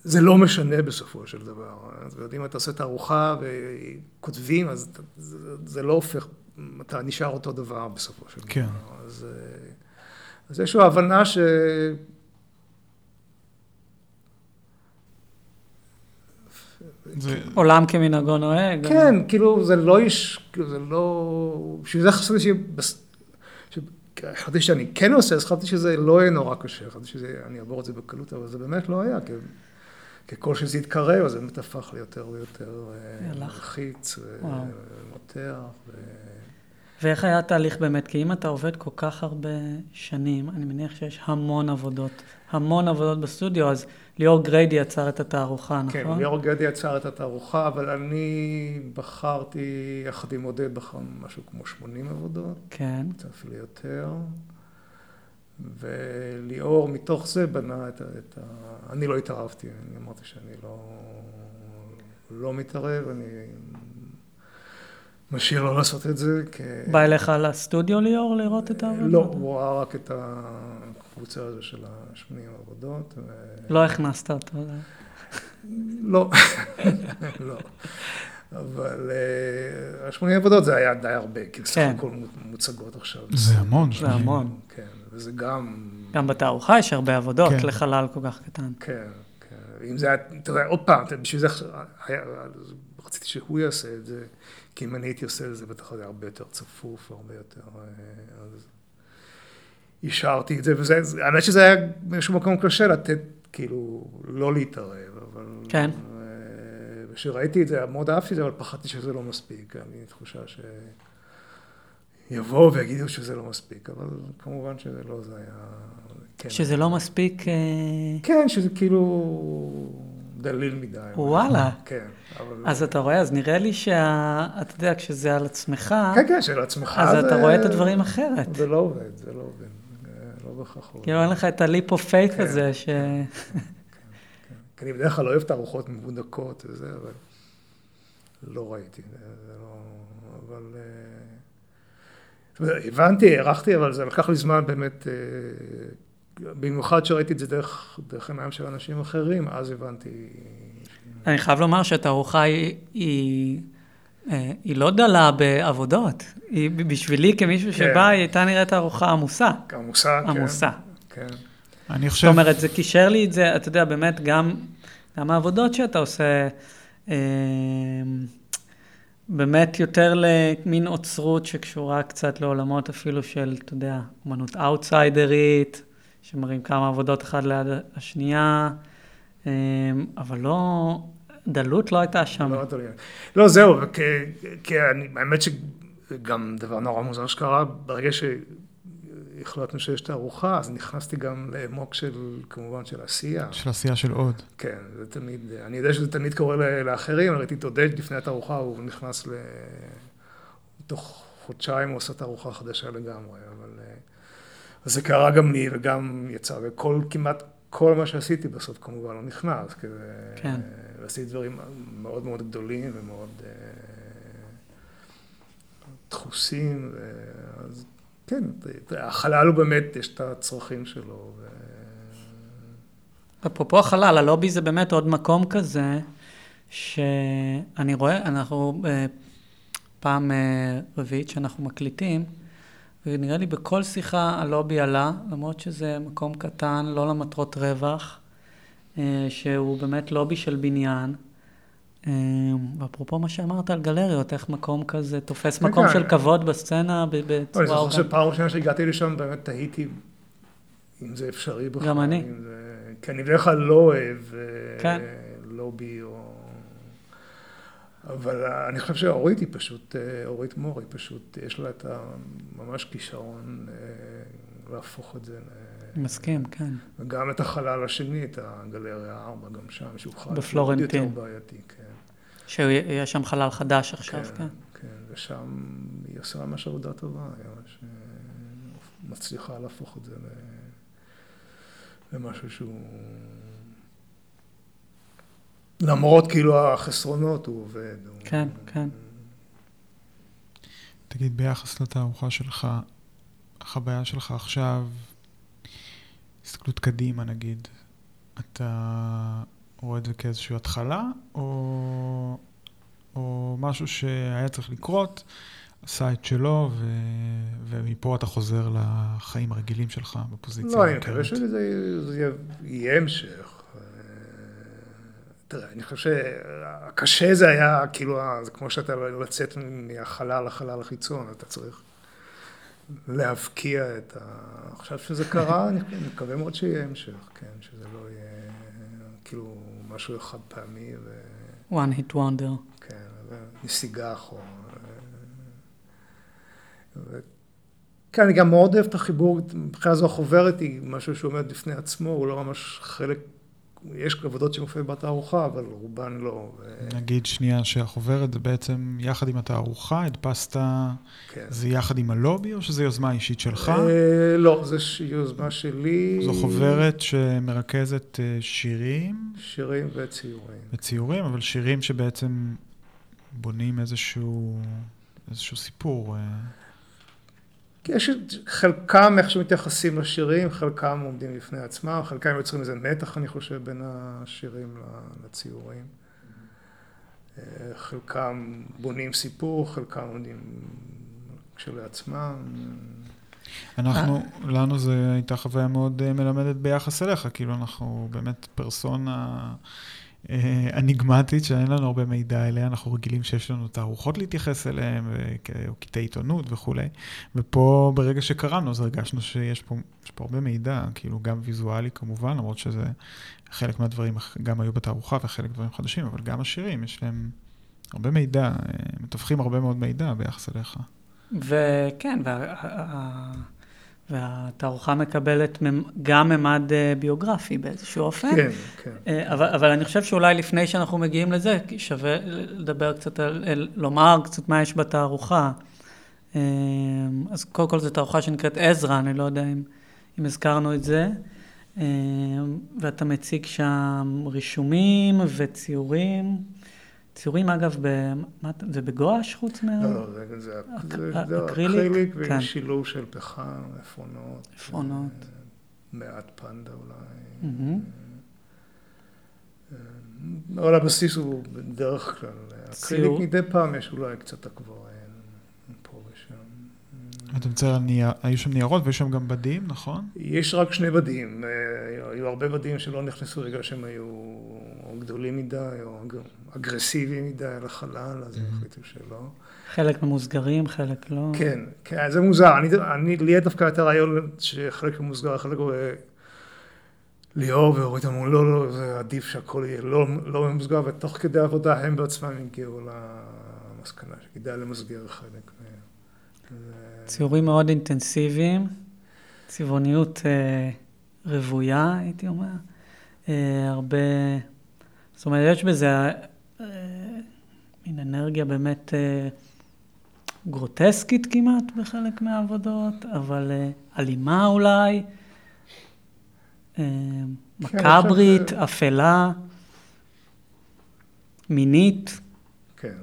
זה לא משנה בסופו של דבר. אומרת, אם אתה עושה תערוכה וכותבים, אז זה, זה לא הופך, אתה נשאר אותו דבר בסופו של כן. דבר. כן. אז, אז יש לו הבנה ש... זה... עולם כמנהגו נוהג. כן, גם... כאילו זה לא איש, כאילו זה לא... בשביל זה חשבתי ש... חשבתי שאני כן עושה, אז חשבתי שזה לא יהיה נורא קשה, חשבתי שאני אעבור את זה בקלות, אבל זה באמת לא היה, כי ככל שזה התקרב, אז זה באמת הפך ליותר ויותר אה, מלחיץ ומותח. ו... ואיך היה התהליך באמת? כי אם אתה עובד כל כך הרבה שנים, אני מניח שיש המון עבודות, המון עבודות בסטודיו, אז ליאור גריידי יצר את התערוכה, כן, נכון? כן, ליאור גריידי יצר את התערוכה, אבל אני בחרתי, יחד עם עודד, בחר משהו כמו 80 עבודות. כן. קצת אפילו יותר. וליאור מתוך זה בנה את ה... את ה... אני לא התערבתי, אני אמרתי שאני לא, לא מתערב, אני משאיר לו לעשות את זה. כ... בא אליך לסטודיו ליאור לראות את העבודה? לא, הוא ראה רק את הקבוצה הזו של השמונים עבודות. ו... לא הכנסת אותו. לא, לא. אבל uh, השמונים עבודות זה היה די הרבה, כי בסך כן. הכל מוצגות עכשיו. זה המון. זה המון. כן, וזה גם... גם בתערוכה יש הרבה עבודות כן. לחלל כל כך קטן. כן, כן. אם זה היה, אתה יודע, עוד פעם, בשביל זה היה, רציתי שהוא יעשה את זה, כי אם אני הייתי עושה את זה, בטח זה היה הרבה יותר צפוף, הרבה יותר... אה, אז השארתי את זה, וזה, זה- האמת שזה היה באיזשהו מקום קשה לתת, כאילו, לא להתערב, אבל... כן. אה, וכשראיתי את זה, מאוד אהבתי את זה, אבל פחדתי שזה לא מספיק. לי תחושה ש... יבואו ויגידו שזה לא מספיק, אבל כמובן שזה לא, זה היה... כן. שזה לא מספיק... אה, כן, שזה כאילו דליל מדי. וואלה. כן, אבל... אז אתה רואה, אז נראה לי שה... אתה יודע, כשזה על עצמך, כן, כן, של עצמך. אז זה- אתה רואה את הדברים אחרת. זה לא עובד, זה לא עובד. לא בהכרח עובד. כאילו אין לך את ה leap of faith כן. הזה, ש... כי אני בדרך כלל לא אוהב תערוכות מבודקות וזה, אבל לא ראיתי, זה לא... אבל... אה, הבנתי, הערכתי, אבל זה לקח לי זמן באמת, אה, במיוחד שראיתי את זה דרך, דרך עיניים של אנשים אחרים, אז הבנתי... אני חייב לומר שהתערוכה היא, היא, אה, היא לא דלה בעבודות. היא בשבילי, כמישהו כן. שבא, היא הייתה נראית תערוכה עמוסה. עמוסה, כן. עמוסה. כן. אני זאת חושב... אומרת, זה קישר לי את זה, אתה יודע, באמת, גם, גם העבודות שאתה עושה, אה, באמת יותר למין אוצרות שקשורה קצת לעולמות אפילו של, אתה יודע, אמנות אאוטסיידרית, שמראים כמה עבודות אחת ליד השנייה, אה, אבל לא, דלות לא הייתה שם. לא, אדוני. לא, זהו, וכ- כי אני- האמת שגם דבר נורא מוזר שקרה, ברגע שהחלטנו שיש תערוכה, אז נכנסתי גם לעמוק של, כמובן, של עשייה. של עשייה של עוד. כן, זה תמיד, אני יודע שזה תמיד קורה לאחרים, ראיתי את עודד לפני התערוכה, הוא נכנס ל... תוך חודשיים הוא עושה תערוכה חדשה לגמרי. אה, אז זה קרה גם לי וגם יצא, וכל, כמעט כל מה שעשיתי בסוף כמובן לא נכנס, כי זה... כן. עשיתי דברים מאוד מאוד גדולים ומאוד אה, דחוסים, אז כן, החלל הוא באמת, יש את הצרכים שלו. ו... אפרופו החלל, הלובי זה באמת עוד מקום כזה, שאני רואה, אנחנו אה, פעם אה, רביעית שאנחנו מקליטים, ונראה לי בכל שיחה הלובי עלה, למרות שזה מקום קטן, לא למטרות רווח, אה, שהוא באמת לובי של בניין. אה, ואפרופו מה שאמרת על גלריות, איך מקום כזה תופס כן, מקום כן. של כבוד בסצנה ב- לא, אני בצורה זוכר אורגנית. שפעם ראשונה שהגעתי לשם באמת תהיתי אם זה אפשרי בכלל. גם אני. כי אני בדרך כלל לא אוהב אה, כן. לובי או... אבל אני חושב שאורית היא פשוט, אה, אורית מור היא פשוט, יש לה את הממש כישרון אה, להפוך את זה. ל- מסכים, כן. וגם את החלל השני, את הגלריה 4, גם שם, שהוא חלל בפלורנטין. יותר בעייתי, כן. שיש שם חלל חדש עכשיו, כן. כן, ושם היא עושה ממש עבודה טובה, היא ממש אה, מצליחה להפוך את זה ל- למשהו שהוא... למרות כאילו החסרונות הוא עובד. הוא- כן, כן. תגיד, ביחס לתערוכה שלך, החוויה שלך עכשיו, הסתכלות קדימה נגיד, אתה רואה את זה כאיזושהי התחלה, או, או משהו שהיה צריך לקרות, עשה את שלו, ו, ומפה אתה חוזר לחיים הרגילים שלך בפוזיציה לא, אני? מקווה שזה זה יהיה- יהיה המשך. אה, תראה, אני חושב שהקשה זה היה, כאילו, זה כמו שאתה לצאת מהחלל לחלל החיצון, אתה צריך להבקיע את ה... עכשיו שזה קרה, אני אני מקווה מאוד שיהיה המשך, כן, שזה לא יהיה כאילו משהו אחד פעמי, ו... one hit wonder. כן, נסיגה אחורה. ו... כן, אני גם מאוד אוהב את החיבור, מבחינה זו החוברת היא משהו שעומד בפני עצמו, הוא לא ממש חלק, יש עבודות שמופיעות בתערוכה, אבל רובן לא. נגיד שנייה שהחוברת זה בעצם יחד עם התערוכה, הדפסת, כן. זה יחד עם הלובי, או שזה יוזמה אישית שלך? אה, לא, זו יוזמה שלי. זו חוברת שמרכזת אה, שירים שירים וציורים. וציורים, אבל שירים שבעצם בונים איזשהו, איזשהו סיפור. יש חלקם איך שמתייחסים לשירים, חלקם עומדים לפני עצמם, חלקם יוצרים איזה מתח, אני חושב, בין השירים לציורים. חלקם בונים סיפור, חלקם עומדים כשלעצמם. אנחנו, לנו זו הייתה חוויה מאוד מלמדת ביחס אליך, כאילו אנחנו באמת פרסונה אניגמטית שאין לנו הרבה מידע אליה, אנחנו רגילים שיש לנו תערוכות להתייחס אליהן, או קטעי עיתונות וכולי, ופה ברגע שקראנו אז הרגשנו שיש פה, פה הרבה מידע, כאילו גם ויזואלי כמובן, למרות שזה חלק מהדברים גם היו בתערוכה וחלק דברים חדשים, אבל גם השירים יש להם הרבה מידע, מתווכים הרבה מאוד מידע ביחס אליך. וכן, וה... והתערוכה מקבלת גם ממד ביוגרפי באיזשהו אופן. כן, כן. אבל, אבל אני חושב שאולי לפני שאנחנו מגיעים לזה, שווה לדבר קצת, על, לומר קצת מה יש בתערוכה. אז קודם כל זו תערוכה שנקראת עזרא, אני לא יודע אם, אם הזכרנו את זה. ואתה מציג שם רישומים וציורים. ציורים אגב, זה בגואש חוץ מה... לא, לא, זה אקריליק ושילוב של פחם, עפרונות. עפרונות. מעט פנדה אולי. אבל הבסיס הוא בדרך כלל, אקריליק מדי פעם יש אולי קצת אקוורל פה ושם. אתה מצטער היו שם ניירות ויש שם גם בדים, נכון? יש רק שני בדים, היו הרבה בדים שלא נכנסו בגלל שהם היו גדולים מדי או אגרסיביים מדי על החלל, אז הם החליטו שלא. חלק ממוסגרים, חלק לא. כן, כן, זה מוזר. אני, אני, לי דווקא יותר רעיון שחלק ממוסגר, חלק ליאור ואורית אמרו, לא, לא, זה עדיף שהכל יהיה לא, לא ממוסגר, ותוך כדי עבודה הם בעצמם הגיעו למסקנה שכדאי למסגר חלק מהם. ציורים מאוד אינטנסיביים, צבעוניות אה, רוויה, הייתי אומר. אה, הרבה, זאת אומרת, יש בזה אה, מין אנרגיה באמת אה, גרוטסקית כמעט בחלק מהעבודות, אבל אה, אלימה אולי, אה, מקברית, כן, אפלה, מינית. כן,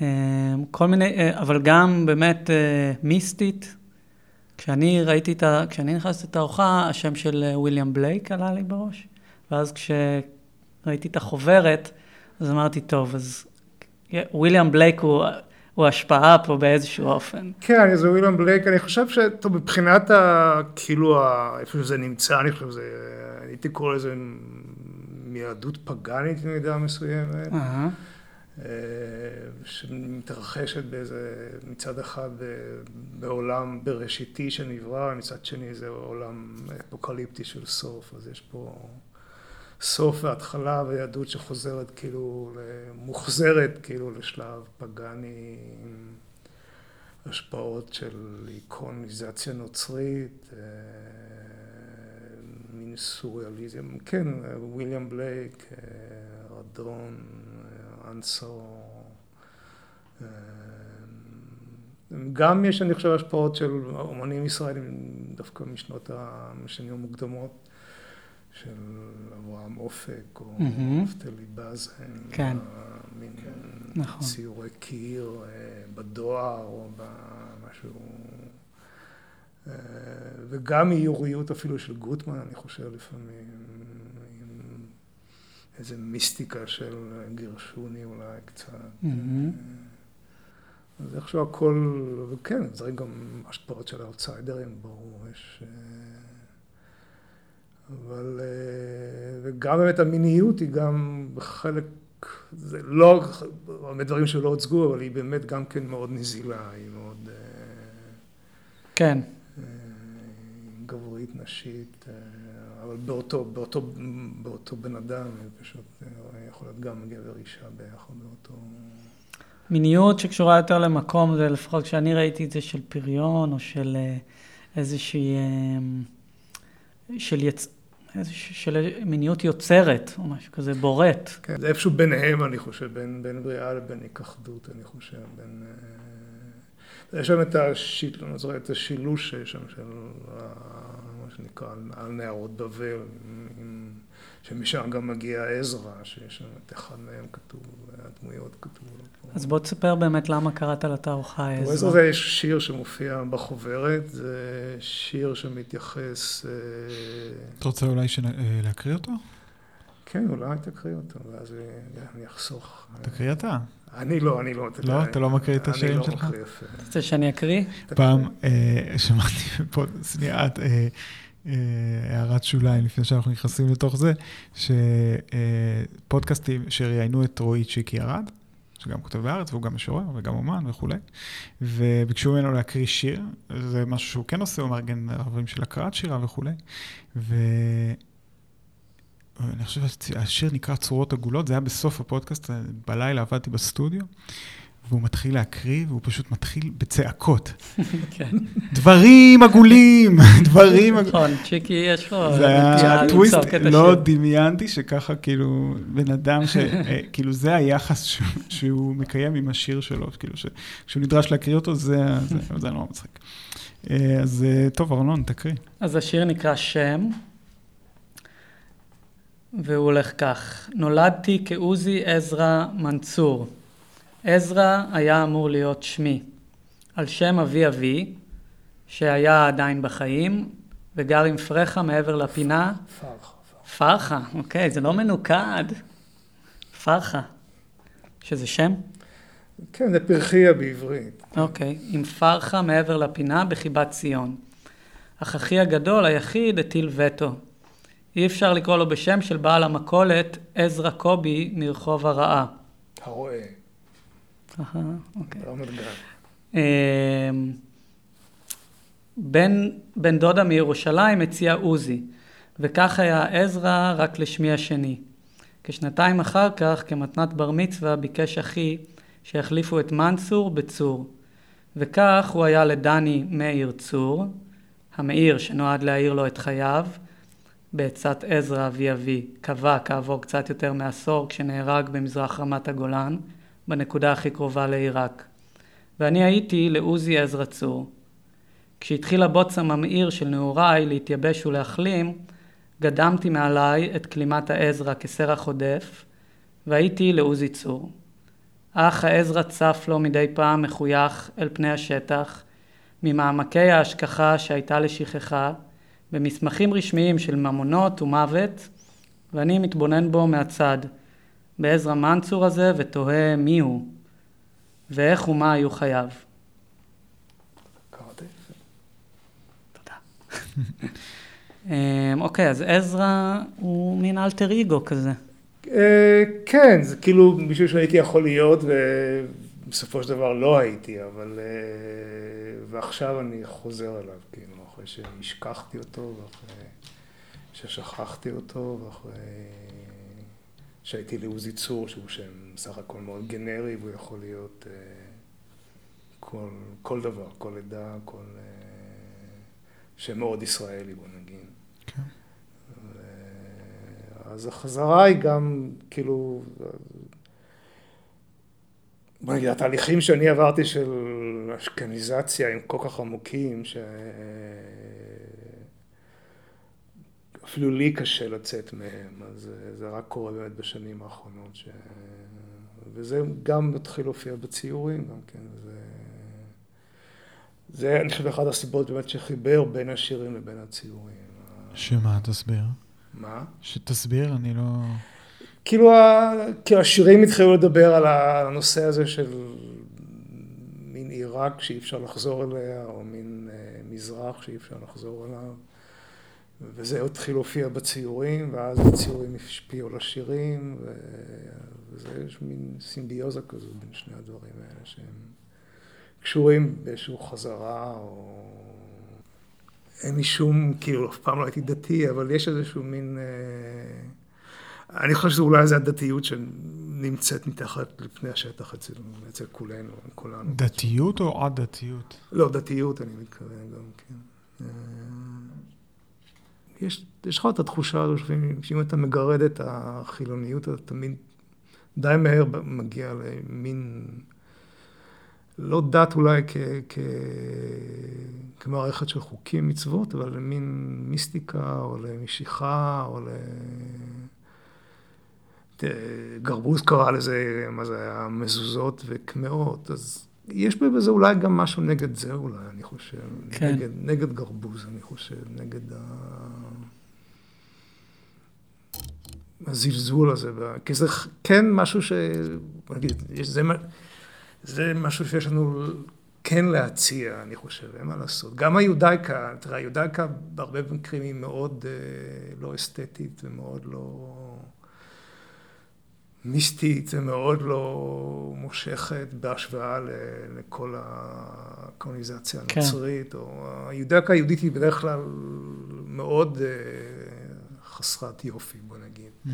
אה, כל מיני, אה, אבל גם באמת אה, מיסטית. כשאני ראיתי את ה... כשאני נכנסתי לתערוכה, השם של וויליאם בלייק עלה לי בראש, ואז כשראיתי את החוברת, אז אמרתי, טוב, אז וויליאם בלייק הוא, הוא השפעה פה באיזשהו אופן. כן, זה וויליאם בלייק, אני חושב שטוב, מבחינת ה... כאילו, ה, איפה שזה נמצא, אני חושב שזה... הייתי קורא לזה מיהדות פגאנית במידה מסוימת. Uh-huh. שמתרחשת באיזה, מצד אחד בעולם בראשיתי שנברא, מצד שני זה עולם אפוקליפטי של סוף, אז יש פה סוף והתחלה ויהדות שחוזרת כאילו, מוחזרת כאילו לשלב פגאני עם השפעות של איקוניזציה נוצרית, מין סוריאליזם, כן, וויליאם בלייק, רדון, אנסו, גם יש, אני חושב, השפעות של אומנים ישראלים, דווקא משנות השנים המוקדמות, של אברהם אופק, או נפתלי בזן, כן. מין נכון. ציורי קיר בדואר, או במשהו, וגם איוריות אפילו של גוטמן, אני חושב לפעמים, עם איזה מיסטיקה של גירשוני אולי קצת. אז איכשהו הכל, וכן, זה גם השפעות של האוטסיידרים, ברור, יש... אבל, וגם באמת המיניות היא גם בחלק, זה לא, הרבה דברים שלא הוצגו, אבל היא באמת גם כן מאוד נזילה, היא מאוד... כן. גברית, נשית, אבל באותו, באותו, באותו בן אדם, פשוט יכול להיות גם גבר אישה ביחד באותו... מיניות שקשורה יותר למקום, זה לפחות כשאני ראיתי את זה של פריון, או של איזושהי, של, יצ... של מיניות יוצרת, או משהו כזה, בורט. כן, זה איפשהו ביניהם, אני חושב, בין, בין בריאה לבין היכחדות, אני חושב, בין... יש שם את, השיל, את השילוש שם של מה שנקרא על נהרות בבל, שמשם גם מגיע עזרא, שיש שם את אחד מהם כתוב, הדמויות כתובות. אז בוא תספר באמת למה קראת לתערוכה עזרא. עזרא זה שיר שמופיע בחוברת, זה שיר שמתייחס... אה, אתה רוצה אולי להקריא אותו? כן, אולי תקריא אותו, ואז אני אחסוך. תקריא אתה. אני לא, אני לא. לא? אתה לא מקריא את השירים שלך? אני לא מקריא יפה. אתה רוצה שאני אקריא? פעם שמעתי פה, שנייה, הערת שוליים לפני שאנחנו נכנסים לתוך זה, שפודקאסטים שראיינו את רועי צ'יקי ארד, שגם כותב בארץ והוא גם משורר וגם אומן וכולי, וביקשו ממנו להקריא שיר, זה משהו שהוא כן עושה, הוא מארגן ערבים של הקראת שירה וכולי, ואני חושב שהשיר נקרא צורות עגולות, זה היה בסוף הפודקאסט, בלילה עבדתי בסטודיו. והוא מתחיל להקריא, והוא פשוט מתחיל בצעקות. כן. דברים עגולים, דברים עגולים. נכון, צ'יקי יש לו... זה היה טוויסט, לא דמיינתי שככה כאילו בן אדם, כאילו זה היחס שהוא מקיים עם השיר שלו, כאילו שכשהוא נדרש להקריא אותו, זה נורא מצחיק. אז טוב, ארנון, תקריא. אז השיר נקרא שם, והוא הולך כך: נולדתי כעוזי עזרא מנצור. עזרא היה אמור להיות שמי, על שם אבי אבי, שהיה עדיין בחיים, וגר עם פרחה מעבר לפינה. פרחה. פרחה, אוקיי, זה לא מנוקד. פרחה. שזה שם? כן, זה פרחיה בעברית. אוקיי, עם פרחה מעבר לפינה בחיבת ציון. אך אחי הגדול, היחיד, הטיל וטו. אי אפשר לקרוא לו בשם של בעל המכולת עזרא קובי מרחוב הרעה. הרועה. אוקיי. אמ, בן, בן דודה מירושלים הציע עוזי, וכך היה עזרא רק לשמי השני. כשנתיים אחר כך, כמתנת בר מצווה, ביקש אחי שיחליפו את מנצור בצור. וכך הוא היה לדני מאיר צור, המאיר שנועד להאיר לו את חייו, בעצת עזרא אבי אבי, קבע כעבור קצת יותר מעשור כשנהרג במזרח רמת הגולן, בנקודה הכי קרובה לעיראק. ואני הייתי לעוזי עזרא צור. כשהתחיל הבוץ הממאיר של נעוריי להתייבש ולהחלים, גדמתי מעליי את כלימת העזרא כסרח עודף, והייתי לעוזי צור. אך העזרא צף לו מדי פעם מחוייך אל פני השטח, ממעמקי ההשכחה שהייתה לשכחה, במסמכים רשמיים של ממונות ומוות, ואני מתבונן בו מהצד, בעזרא מנצור הזה ותוהה מי הוא ואיך ומה היו חייו. תודה. אמ, אוקיי, אז עזרא הוא מין אלטר אגו כזה. אה, כן, זה כאילו מישהו שהייתי יכול להיות ובסופו של דבר לא הייתי, אבל... אה, ועכשיו אני חוזר אליו, כאילו, אחרי שהשכחתי אותו ואחרי ששכחתי אותו ואחרי... שהייתי לעוזי צור, שהוא שם סך הכל מאוד גנרי, והוא יכול להיות uh, כל, כל דבר, כל עדה, כל... Uh, שם מאוד ישראלי, בוא נגיד. כן. ו... אז החזרה היא גם, כאילו... בוא נגיד, התהליכים שאני עברתי של אשכניזציה הם כל כך עמוקים, ש... אפילו לי קשה לצאת מהם, אז זה רק קורה באמת בשנים האחרונות. ש... וזה גם מתחיל להופיע בציורים גם כן. זה, זה אני חושב אחת הסיבות באמת שחיבר בין השירים לבין הציורים. שמה, תסביר. מה? שתסביר, אני לא... כאילו, ה... כאילו השירים התחילו לדבר על הנושא הזה של מין עיראק שאי אפשר לחזור אליה, או מין אה, מזרח שאי אפשר לחזור אליו. וזה התחיל להופיע בציורים, ואז הציורים השפיעו לשירים, וזה יש מין סימביוזה כזו בין שני הדברים האלה, שהם קשורים באיזושהי חזרה, או... אין לי שום, כאילו, אף פעם לא הייתי דתי, אבל יש איזשהו מין... אה... אני חושב שאולי זה הדתיות שנמצאת מתחת לפני השטח אצל, אצל כולנו, כולנו. דתיות או עד-דתיות? לא, דתיות אני מתכוון גם, כן. יש, יש לך את התחושה הזו שאם אתה מגרד את החילוניות, אתה תמיד די מהר מגיע למין, לא דת אולי כ, כ, כמערכת של חוקים, מצוות, אבל למין מיסטיקה, או למשיכה, או ל... גרבוז קרא לזה, מה זה היה, מזוזות וקמעות, אז יש בזה אולי גם משהו נגד זה אולי, אני חושב. כן. נגד, נגד גרבוז, אני חושב, נגד ה... הזלזול הזה, כי זה כן משהו ש... נגיד, זה, זה משהו שיש לנו כן להציע, אני חושב, אין מה לעשות. גם היודאיקה, תראה, היודאיקה בהרבה מקרים היא מאוד אה, לא אסתטית ומאוד לא מיסטית ומאוד לא מושכת בהשוואה לכל הקולוניזציה כן. הנוצרית. כן. או היודאיקה היהודית היא בדרך כלל מאוד אה, חסרת יופי, בוא נגיד. Mm-hmm.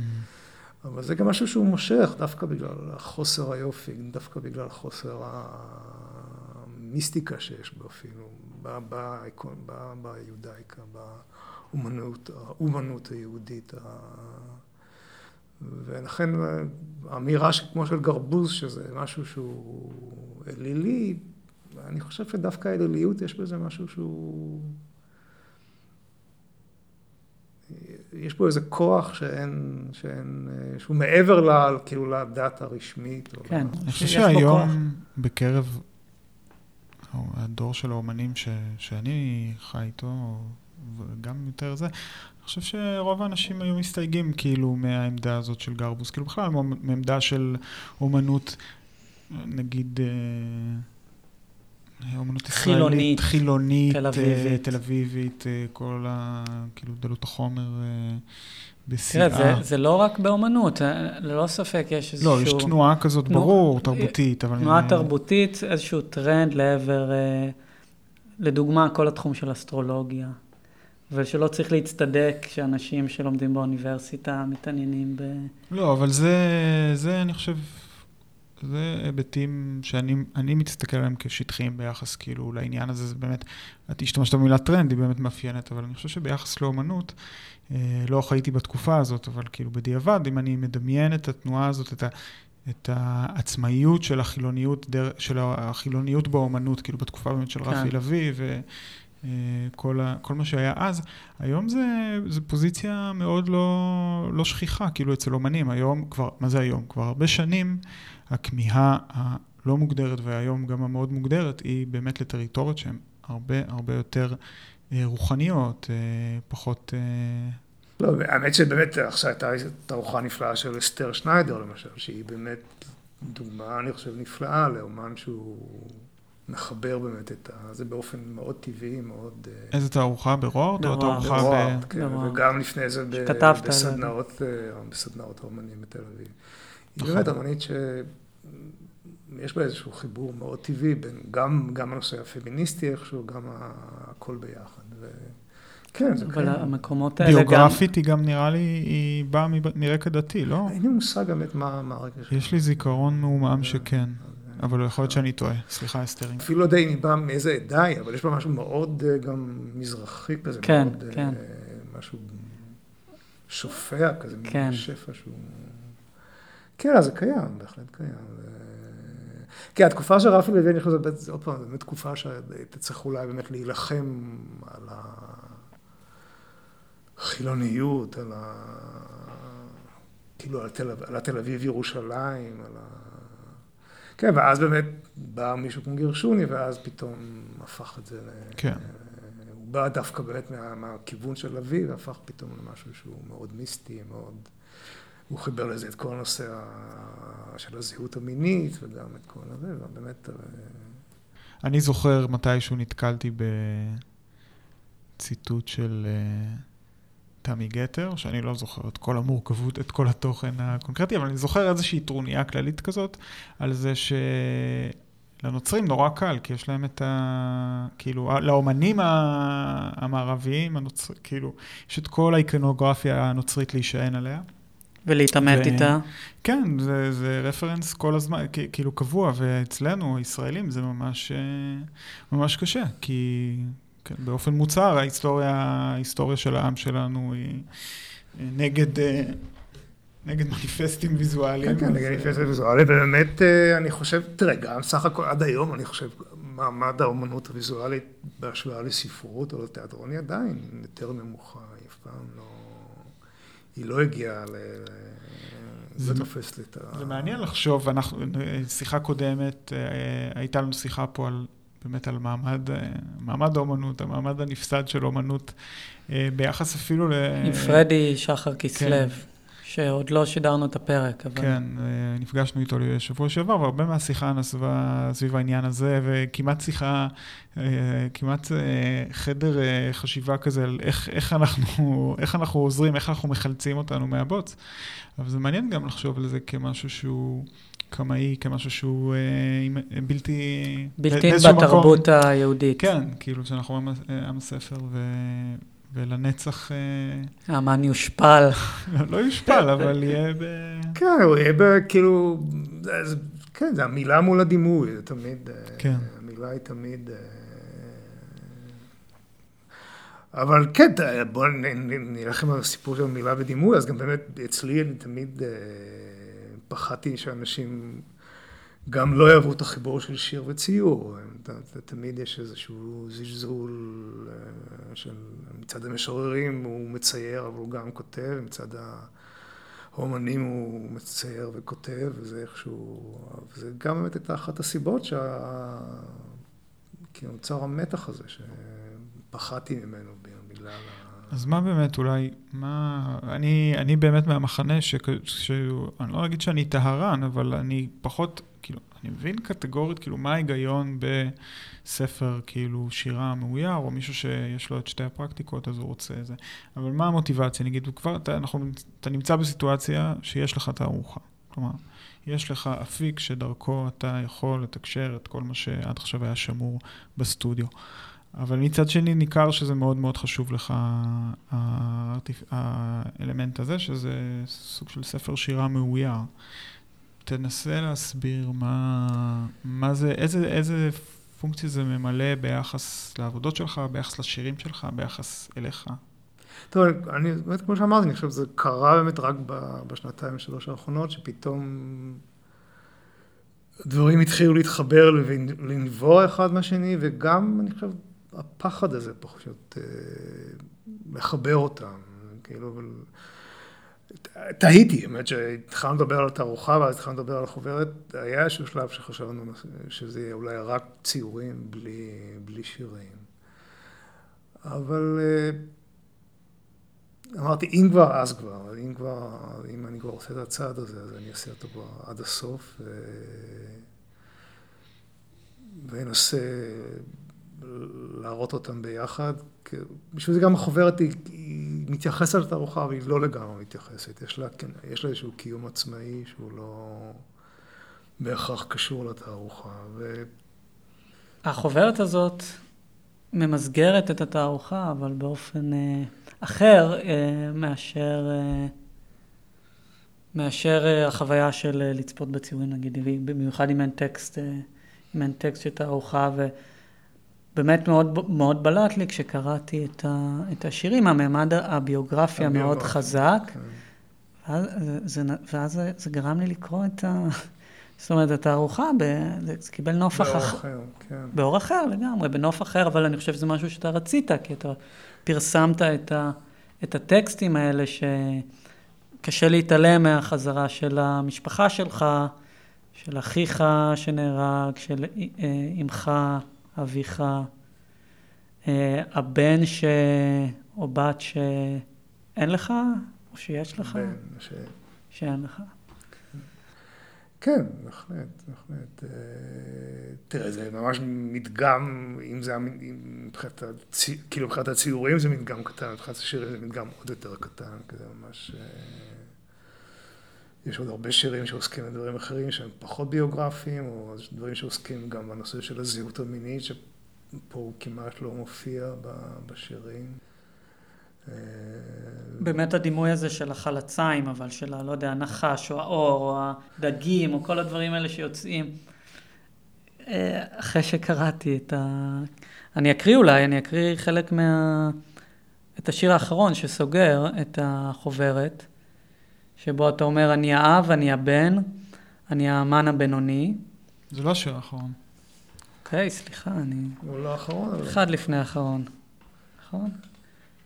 אבל זה גם משהו שהוא מושך, דווקא בגלל חוסר היופי, דווקא בגלל חוסר המיסטיקה שיש בו אפילו, ביודאיקה, באומנות היהודית. ולכן האמירה כמו של גרבוז, שזה משהו שהוא אלילי, אני חושב שדווקא האליליות יש בזה משהו שהוא... יש פה איזה כוח שאין, שאין, שהוא מעבר ל, כאילו לדת הרשמית. כן. אני חושב שהיום בקרב הדור של האומנים ש, שאני חי איתו, וגם יותר זה, אני חושב שרוב האנשים היו מסתייגים כאילו מהעמדה הזאת של גרבוס, כאילו בכלל מעמדה של אומנות, נגיד... אה, אומנות ישראלית, חילונית, תל אביבית, תל אביבית כל ה... כאילו דלות החומר בשיאה. תראה, זה, זה לא רק באומנות, ללא ספק יש איזשהו... לא, יש תנועה כזאת, תנוע... ברור, תרבותית, אבל... תנועה תרבותית, איזשהו טרנד לעבר, לדוגמה, כל התחום של אסטרולוגיה. ושלא צריך להצטדק שאנשים שלומדים באוניברסיטה מתעניינים ב... לא, אבל זה, זה אני חושב, זה היבטים שאני מסתכל עליהם כשטחיים ביחס כאילו לעניין הזה, זה באמת, את השתמשת במילה טרנד, היא באמת מאפיינת, אבל אני חושב שביחס לאומנות, אה, לא חייתי בתקופה הזאת, אבל כאילו בדיעבד, אם אני מדמיין את התנועה הזאת, את ה... את העצמאיות של החילוניות, של החילוניות באומנות, כאילו בתקופה באמת של כן. רפי לביא, ו... אה, כל, ה, כל מה שהיה אז. היום זה, זה פוזיציה מאוד לא, לא שכיחה, כאילו אצל אומנים. היום כבר, מה זה היום? כבר הרבה שנים הכמיהה הלא מוגדרת והיום גם המאוד מוגדרת היא באמת לטריטוריות שהן הרבה הרבה יותר אה, רוחניות, אה, פחות... לא, האמת שבאמת עכשיו הייתה תערוכה נפלאה של אסתר שניידר למשל, שהיא באמת דוגמה, אני חושב, נפלאה לאומן שהוא... מחבר באמת את ה... זה באופן מאוד טבעי, מאוד... אה, איזה תערוכה? ברוארד? או תערוכה ב... כן, וגם לפני זה בסדנאות, אה, בסדנאות האומנים בתל אביב. היא באמת. אמנית שיש בה איזשהו חיבור מאוד טבעי בין גם, גם הנושא הפמיניסטי איכשהו, גם הכל ביחד. ו... כן, זה כן. אבל המקומות האלה גם... ביוגרפית היא גם נראה לי, היא באה מרקע דתי, לא? אין לי מושג באמת מה הרקע שלה. יש לי זיכרון מעומעם שכן. אבל יכול להיות שאני טועה. סליחה, אסתרים. אפילו לא יודע אם היא באה מאיזה עדה היא, אבל יש בה משהו מאוד אה, גם מזרחי כזה. כן, מאוד, כן. אה, משהו שופע כזה, כן. שפע שהוא... כן, אז זה קיים, בהחלט קיים. כן, התקופה של רפי לוין, אני חושב, עוד פעם, זו באמת תקופה שהייתה צריך אולי באמת להילחם על החילוניות, על ה... כאילו, על תל, על התל אביב ירושלים, על ה... כן, ואז באמת בא מישהו כמו גרשוני, ואז פתאום הפך את זה כן. הוא בא דווקא באמת מה, מהכיוון של אבי, והפך פתאום למשהו שהוא מאוד מיסטי, מאוד... הוא חיבר לזה את כל הנושא של הזהות המינית, וגם את כל הזה, ובאמת... אה, אני זוכר מתישהו נתקלתי בציטוט של... תמי גתר, שאני לא זוכר את כל המורכבות, את כל התוכן הקונקרטי, אבל אני זוכר איזושהי טרוניה כללית כזאת, על זה שלנוצרים נורא קל, כי יש להם את ה... כאילו, לאומנים המערביים, הנוצר... כאילו, יש את כל האיקונוגרפיה הנוצרית להישען עליה. ולהתעמת ו... איתה. כן, זה, זה רפרנס כל הזמן, כאילו קבוע, ואצלנו, הישראלים, זה ממש, ממש קשה, כי כן, באופן מוצהר, ההיסטוריה, ההיסטוריה של העם שלנו היא נגד, אה, נגד מניפסטים ויזואליים. כן, כן, נגד מניפסטים ויזואליים, ובאמת, אה, אני חושב, תראה, גם סך הכל, עד היום, אני חושב, מעמד האומנות הוויזואלית בהשוואה לספרות או לתיאטרון היא עדיין יותר נמוכה, היא אף פעם לא... היא לא הגיעה ל... זה תופס לי את ה... זה מעניין לחשוב, אנחנו, שיחה קודמת, אה, הייתה לנו שיחה פה על, באמת על מעמד, אה, מעמד האומנות, המעמד הנפסד של אומנות, אה, ביחס אפילו ל... עם פרדי שחר כסלו. כן. שעוד לא שידרנו את הפרק, אבל... כן, אה, נפגשנו איתו לשבוע שעבר, והרבה מהשיחה נסבה סביב העניין הזה, וכמעט שיחה, כמעט חדר חשיבה כזה על איך, איך, אנחנו, איך אנחנו עוזרים, איך אנחנו מחלצים אותנו מהבוץ. אבל זה מעניין גם לחשוב על זה כמשהו שהוא... קמאי, כמשהו שהוא אה, בלתי... בלתי בתרבות מקום. היהודית. כן, כאילו שאנחנו רואים עם הספר, ו, ולנצח... אה, האמן יושפל. לא יושפל, אבל יהיה ב... כן, הוא יהיה כאילו... כן, זה המילה מול הדימוי, זה תמיד... אה, כן. המילה היא תמיד... אה, אבל כן, בואו נלך עם הסיפור של המילה ודימוי, אז גם באמת אצלי אני תמיד פחדתי שאנשים גם לא יעברו את החיבור של שיר וציור. תמיד יש איזשהו זלזול אה, של מצד המשוררים הוא מצייר אבל הוא גם כותב, מצד האומנים הוא מצייר וכותב, וזה איכשהו... וזה גם באמת הייתה אחת הסיבות שה... כי נוצר המתח הזה שפחדתי ממנו בגלל ה... אז מה באמת אולי, מה, אני, אני באמת מהמחנה ש... ש... אני לא אגיד שאני טהרן, אבל אני פחות, כאילו, אני מבין קטגורית, כאילו, מה ההיגיון בספר, כאילו, שירה מאויר, או מישהו שיש לו את שתי הפרקטיקות, אז הוא רוצה זה. אבל מה המוטיבציה? נגיד, כבר, אתה, אנחנו, אתה נמצא בסיטואציה שיש לך תערוכה. כלומר, יש לך אפיק שדרכו אתה יכול לתקשר את כל מה שעד עכשיו היה שמור בסטודיו. אבל מצד שני ניכר שזה מאוד מאוד חשוב לך, האלמנט הזה, שזה סוג של ספר שירה מאויר. תנסה להסביר מה, מה זה, איזה, איזה פונקציה זה ממלא ביחס לעבודות שלך, ביחס לשירים שלך, ביחס אליך. טוב, אני, באמת, כמו שאמרתי, אני חושב שזה קרה באמת רק בשנתיים, שלוש האחרונות, שפתאום דברים התחילו להתחבר ולנבוע אחד מהשני, וגם, אני חושב, הפחד הזה פשוט אה, מחבר אותם, כאילו, אבל... תהיתי, האמת שהתחלנו לדבר על התערוכה ואז התחלנו לדבר על החוברת, היה איזשהו שלב שחשבנו שזה יהיה אולי רק ציורים בלי, בלי שירים. אבל אה, אמרתי, אם כבר, אז כבר, אם כבר, אם אני כבר עושה את הצעד הזה, אז אני אעשה אותו כבר עד הסוף, ו... ואנסה להראות אותם ביחד. בשביל זה גם החוברת היא, היא מתייחסת לתערוכה, אבל היא לא לגמרי מתייחסת. יש לה, כן, יש לה איזשהו קיום עצמאי שהוא לא בהכרח קשור לתערוכה. ו... החוברת הזאת ממסגרת את התערוכה, אבל באופן אה, אחר אה, מאשר, אה, מאשר אה, החוויה של אה, לצפות בציורים, נגיד, במיוחד אם אין טקסט, אה, אם אין טקסט של תערוכה. ו... באמת מאוד, מאוד בלט לי כשקראתי את, ה, את השירים, הממד הביוגרפי המאוד חזק, כן. ואז, זה, ואז זה, זה גרם לי לקרוא את ה... זאת אומרת, את הארוחה, זה קיבל נופח אחר. באור אחר, כן. באור אחר לגמרי, בנוף אחר, אבל אני חושב שזה משהו שאתה רצית, כי אתה פרסמת את, ה, את הטקסטים האלה, שקשה להתעלם מהחזרה של המשפחה שלך, של אחיך שנהרג, של אמך. אביך, אה, הבן ש... או בת שאין לך, או שיש לך? בן ש... שאין לך. כן, בהחלט, בהחלט. אה, תראה, זה ממש מדגם, אם זה מבחינת. כאילו מבחינת הציורים זה מדגם קטן, מבחינת השירים זה מדגם עוד יותר קטן, כזה ממש... יש עוד הרבה שירים שעוסקים בדברים אחרים שהם פחות ביוגרפיים, או דברים שעוסקים גם בנושא של הזהות המינית, שפה הוא כמעט לא מופיע בשירים. אה, באמת הדימוי הזה של החלציים, אבל של. לא יודע, הנחש, או האור, או הדגים, או כל הדברים האלה שיוצאים. אה, אחרי שקראתי את ה... אני אקריא אולי, אני אקריא חלק מה... את השיר האחרון שסוגר את החוברת. שבו אתה אומר, אני האב, אני הבן, אני האמן הבינוני. זה לא השיר האחרון. אוקיי, סליחה, אני... הוא לא האחרון, אבל... אחד לפני האחרון. נכון?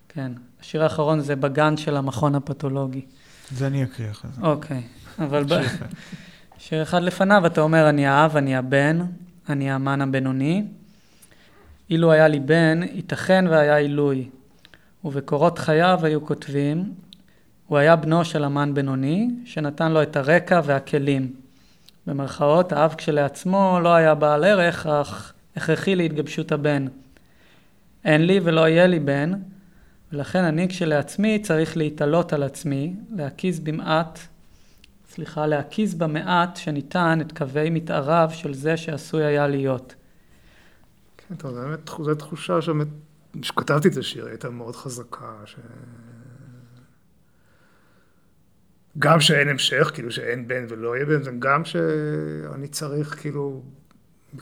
כן. השיר האחרון זה בגן של המכון הפתולוגי. זה אני אקריא אחרי זה. אוקיי, אבל ב... שיר אחד לפניו אתה אומר, אני האב, אני הבן, אני המן הבינוני. אילו היה לי בן, ייתכן והיה עילוי. ובקורות חייו היו כותבים, הוא היה בנו של המן בינוני, שנתן לו את הרקע והכלים. במרכאות, האב כשלעצמו לא היה בעל ערך, אך הכרחי להתגבשות הבן. אין לי ולא יהיה לי בן, ולכן אני כשלעצמי צריך להתעלות על עצמי, להקיז במעט, סליחה, להקיז במעט שניתן את קווי מתאריו של זה שעשוי היה להיות. כן, טוב, זו באמת, זו תחושה שבאמת, כשכתבתי את השיר, הייתה מאוד חזקה, ש... גם שאין המשך, כאילו שאין בן ולא יהיה בן, וגם שאני צריך, כאילו,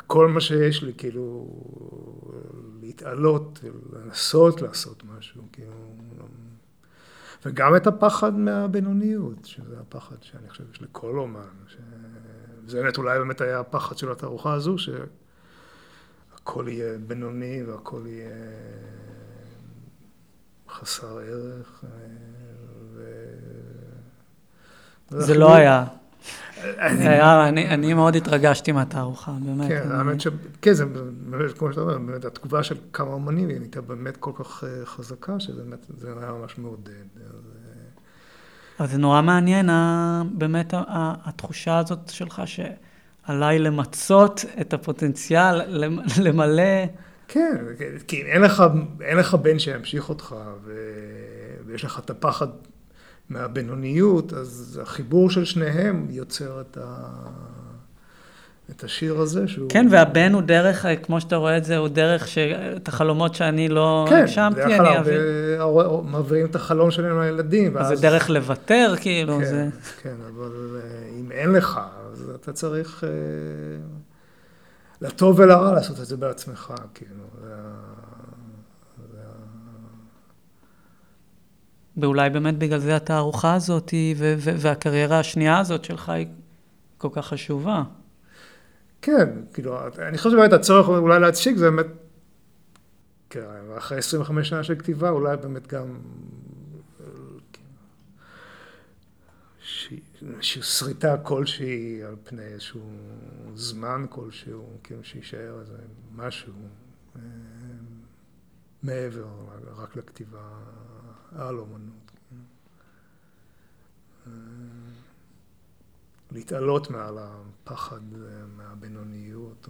כל מה שיש לי, כאילו, להתעלות ולנסות לעשות משהו, כאילו, וגם את הפחד מהבינוניות, שזה הפחד שאני חושב שיש לכל אומן, ש... זה באמת אולי באמת היה הפחד של התערוכה הזו, שהכל יהיה בינוני והכל יהיה חסר ערך. זה לא היה. זה היה, אני, אני מאוד התרגשתי מהתערוכה, באמת. כן, אני- האמת ש... כן, זה באמת, כמו שאתה אומר, באמת התגובה של כמה אמנים היא הייתה באמת כל כך אה, חזקה, שבאמת זה היה ממש מעודד. אז, אה, זה נורא מעניין, באמת התחושה הזאת שלך שעליי למצות את הפוטנציאל, למ- למלא... כן, כי אין לך, אין לך בן שימשיך אותך. ויש לך את הפחד מהבינוניות, אז החיבור של שניהם יוצר את, ה... את השיר הזה, שהוא... כן, והבן הוא דרך, כמו שאתה רואה את זה, הוא דרך ש... את החלומות שאני לא הגשמתי, כן, בדרך כלל אני אעביר. הור- מעבירים את החלום שלהם לילדים, אז ואז... זה דרך לוותר, כאילו, כן, זה... כן, אבל אה, אם אין לך, אז אתה צריך אה, לטוב ולרע לעשות את זה בעצמך, כאילו. זה ה- זה ה- ואולי באמת בגלל זה התערוכה הזאת ו- ו- והקריירה השנייה הזאת שלך היא כל כך חשובה. כן, כאילו, אני חושב שבאמת הצורך אולי להציג זה באמת, כן, אחרי 25 שנה של כתיבה, אולי באמת גם איזושהי שריטה כלשהי על פני איזשהו זמן כלשהו, כאילו שיישאר איזה משהו אה, מעבר רק לכתיבה על אומנות. אה, להתעלות מעל הפחד מהבינוניות.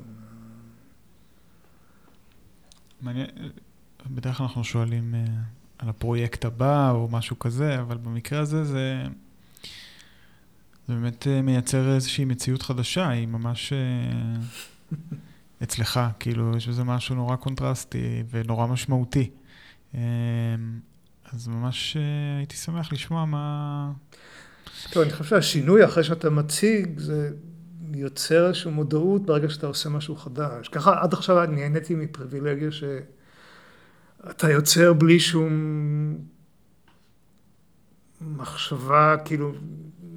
מעניין, בדרך כלל אנחנו שואלים אה, על הפרויקט הבא או משהו כזה, אבל במקרה הזה זה, זה באמת אה, מייצר איזושהי מציאות חדשה, היא ממש אצלך, כאילו, יש בזה משהו נורא קונטרסטי ונורא משמעותי. אז ממש אה, הייתי שמח לשמוע מה... טוב, אני חושב שהשינוי אחרי שאתה מציג, זה יוצר איזושהי מודעות ברגע שאתה עושה משהו חדש. ככה עד עכשיו נהניתי מפריבילגיה שאתה יוצר בלי שום מחשבה, כאילו,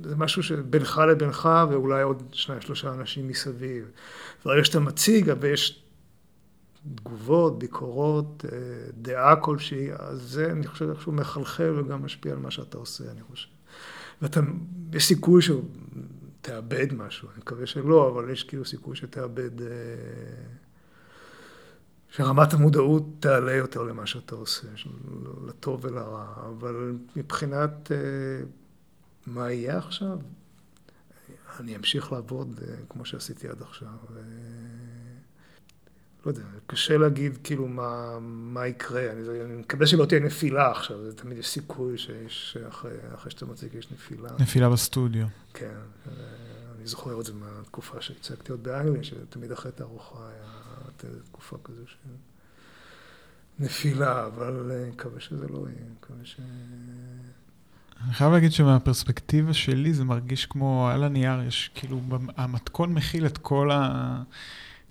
זה משהו שבינך לבינך ואולי עוד שניים שלושה אנשים מסביב. ברגע שאתה מציג, ויש תגובות, ביקורות, אה, דעה כלשהי, אז זה, אני חושב, איכשהו מחלחל וגם משפיע על מה שאתה עושה, אני חושב. ואתה, יש סיכוי שהוא תאבד משהו, אני מקווה שלא, אבל יש כאילו סיכוי שתאבד, אה, שרמת המודעות תעלה יותר למה שאתה עושה, לטוב ולרע, אבל מבחינת אה, מה יהיה עכשיו, אני אמשיך לעבוד כמו שעשיתי עד עכשיו. אה, לא יודע, קשה להגיד כאילו מה, מה יקרה, אני, אני מקווה שלא תהיה נפילה עכשיו, זה תמיד יש סיכוי שיש, אחרי, אחרי שאתה מציג יש נפילה. נפילה בסטודיו. כן, אה, אני זוכר את זה מהתקופה שהצגתי עוד באנגליה, שתמיד אחרי תערוכה הייתה תקופה כזו של נפילה, אבל אני מקווה שזה לא יהיה, אני מקווה ש... אני חייב להגיד שמהפרספקטיבה שלי זה מרגיש כמו על הנייר, יש כאילו, המתכון מכיל את כל, ה,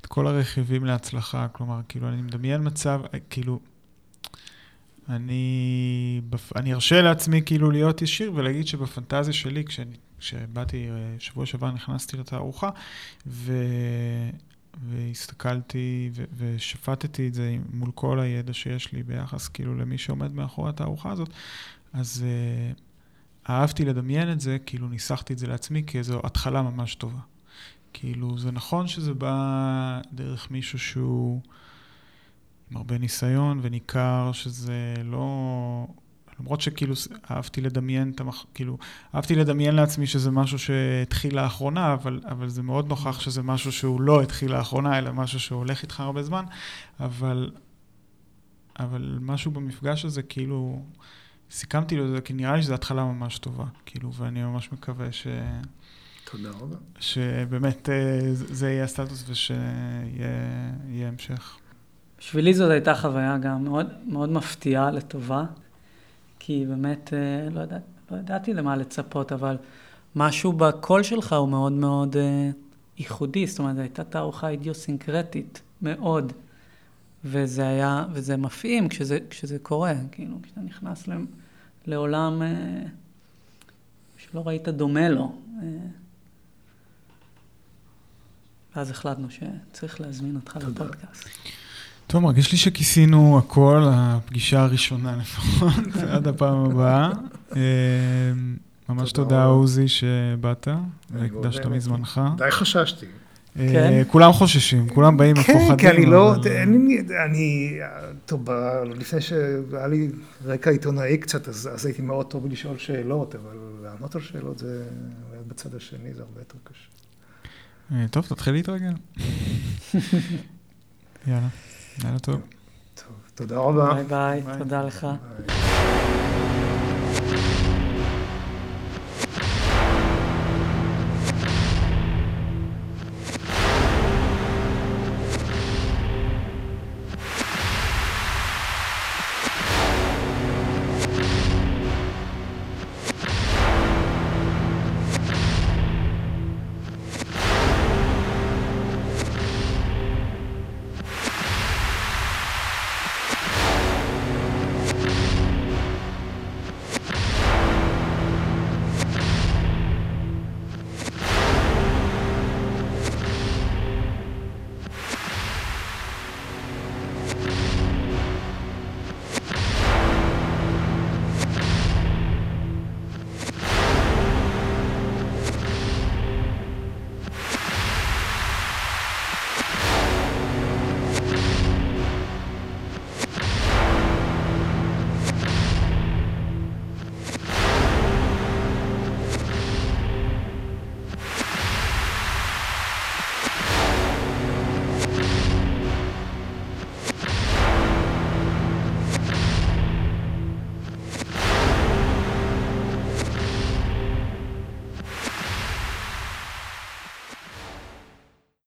את כל הרכיבים להצלחה, כלומר, כאילו, אני מדמיין מצב, כאילו, אני, אני ארשה לעצמי כאילו להיות ישיר ולהגיד שבפנטזיה שלי, כשאני- כשבאתי, אה, שבוע שעבר נכנסתי לתערוכה, ו... והסתכלתי ו- ושפטתי את זה מול כל הידע שיש לי ביחס כאילו למי שעומד מאחורי התערוכה הזאת, אז uh, אהבתי לדמיין את זה, כאילו ניסחתי את זה לעצמי כאיזו התחלה ממש טובה. כאילו, זה נכון שזה בא דרך מישהו שהוא עם הרבה ניסיון, וניכר שזה לא... למרות שכאילו אהבתי לדמיין את המח... כאילו, אהבתי לדמיין לעצמי שזה משהו שהתחיל לאחרונה, אבל, אבל זה מאוד נוכח שזה משהו שהוא לא התחיל לאחרונה, אלא משהו שהולך איתך הרבה זמן, אבל, אבל משהו במפגש הזה, כאילו, סיכמתי לו את זה, כי נראה לי שזו התחלה ממש טובה, כאילו, ואני ממש מקווה ש... תודה רבה. שבאמת אה, זה יהיה הסטטוס ושיהיה המשך. בשבילי זאת הייתה חוויה גם מאוד, מאוד מפתיעה לטובה, כי באמת אה, לא, ידע, לא ידעתי למה לצפות, אבל משהו בקול שלך הוא מאוד מאוד אה, ייחודי, זאת אומרת, זו הייתה תערוכה אידיוסינקרטית מאוד, וזה היה, וזה מפעים כשזה, כשזה קורה, כאילו, כשאתה נכנס לעולם שלא ראית דומה לו. ואז החלטנו שצריך להזמין אותך לפודקאסט. טוב, מרגיש לי שכיסינו הכל, הפגישה הראשונה לפחות, עד הפעם הבאה. אה, ממש תודה, עוזי, שבאת, והקדשת מזמנך. די חששתי. אה, כן? כולם חוששים, כולם באים מפוחדים. כן, כי אני לא, אני, טוב, לפני שהיה לי רקע עיתונאי קצת, אז הייתי מאוד טוב לשאול שאלות, אבל לענות על שאלות זה, בצד השני זה הרבה יותר קשה. אה, טוב, תתחיל להתרגל. יאללה, יאללה טוב. טוב, תודה רבה. ביי ביי, תודה לך.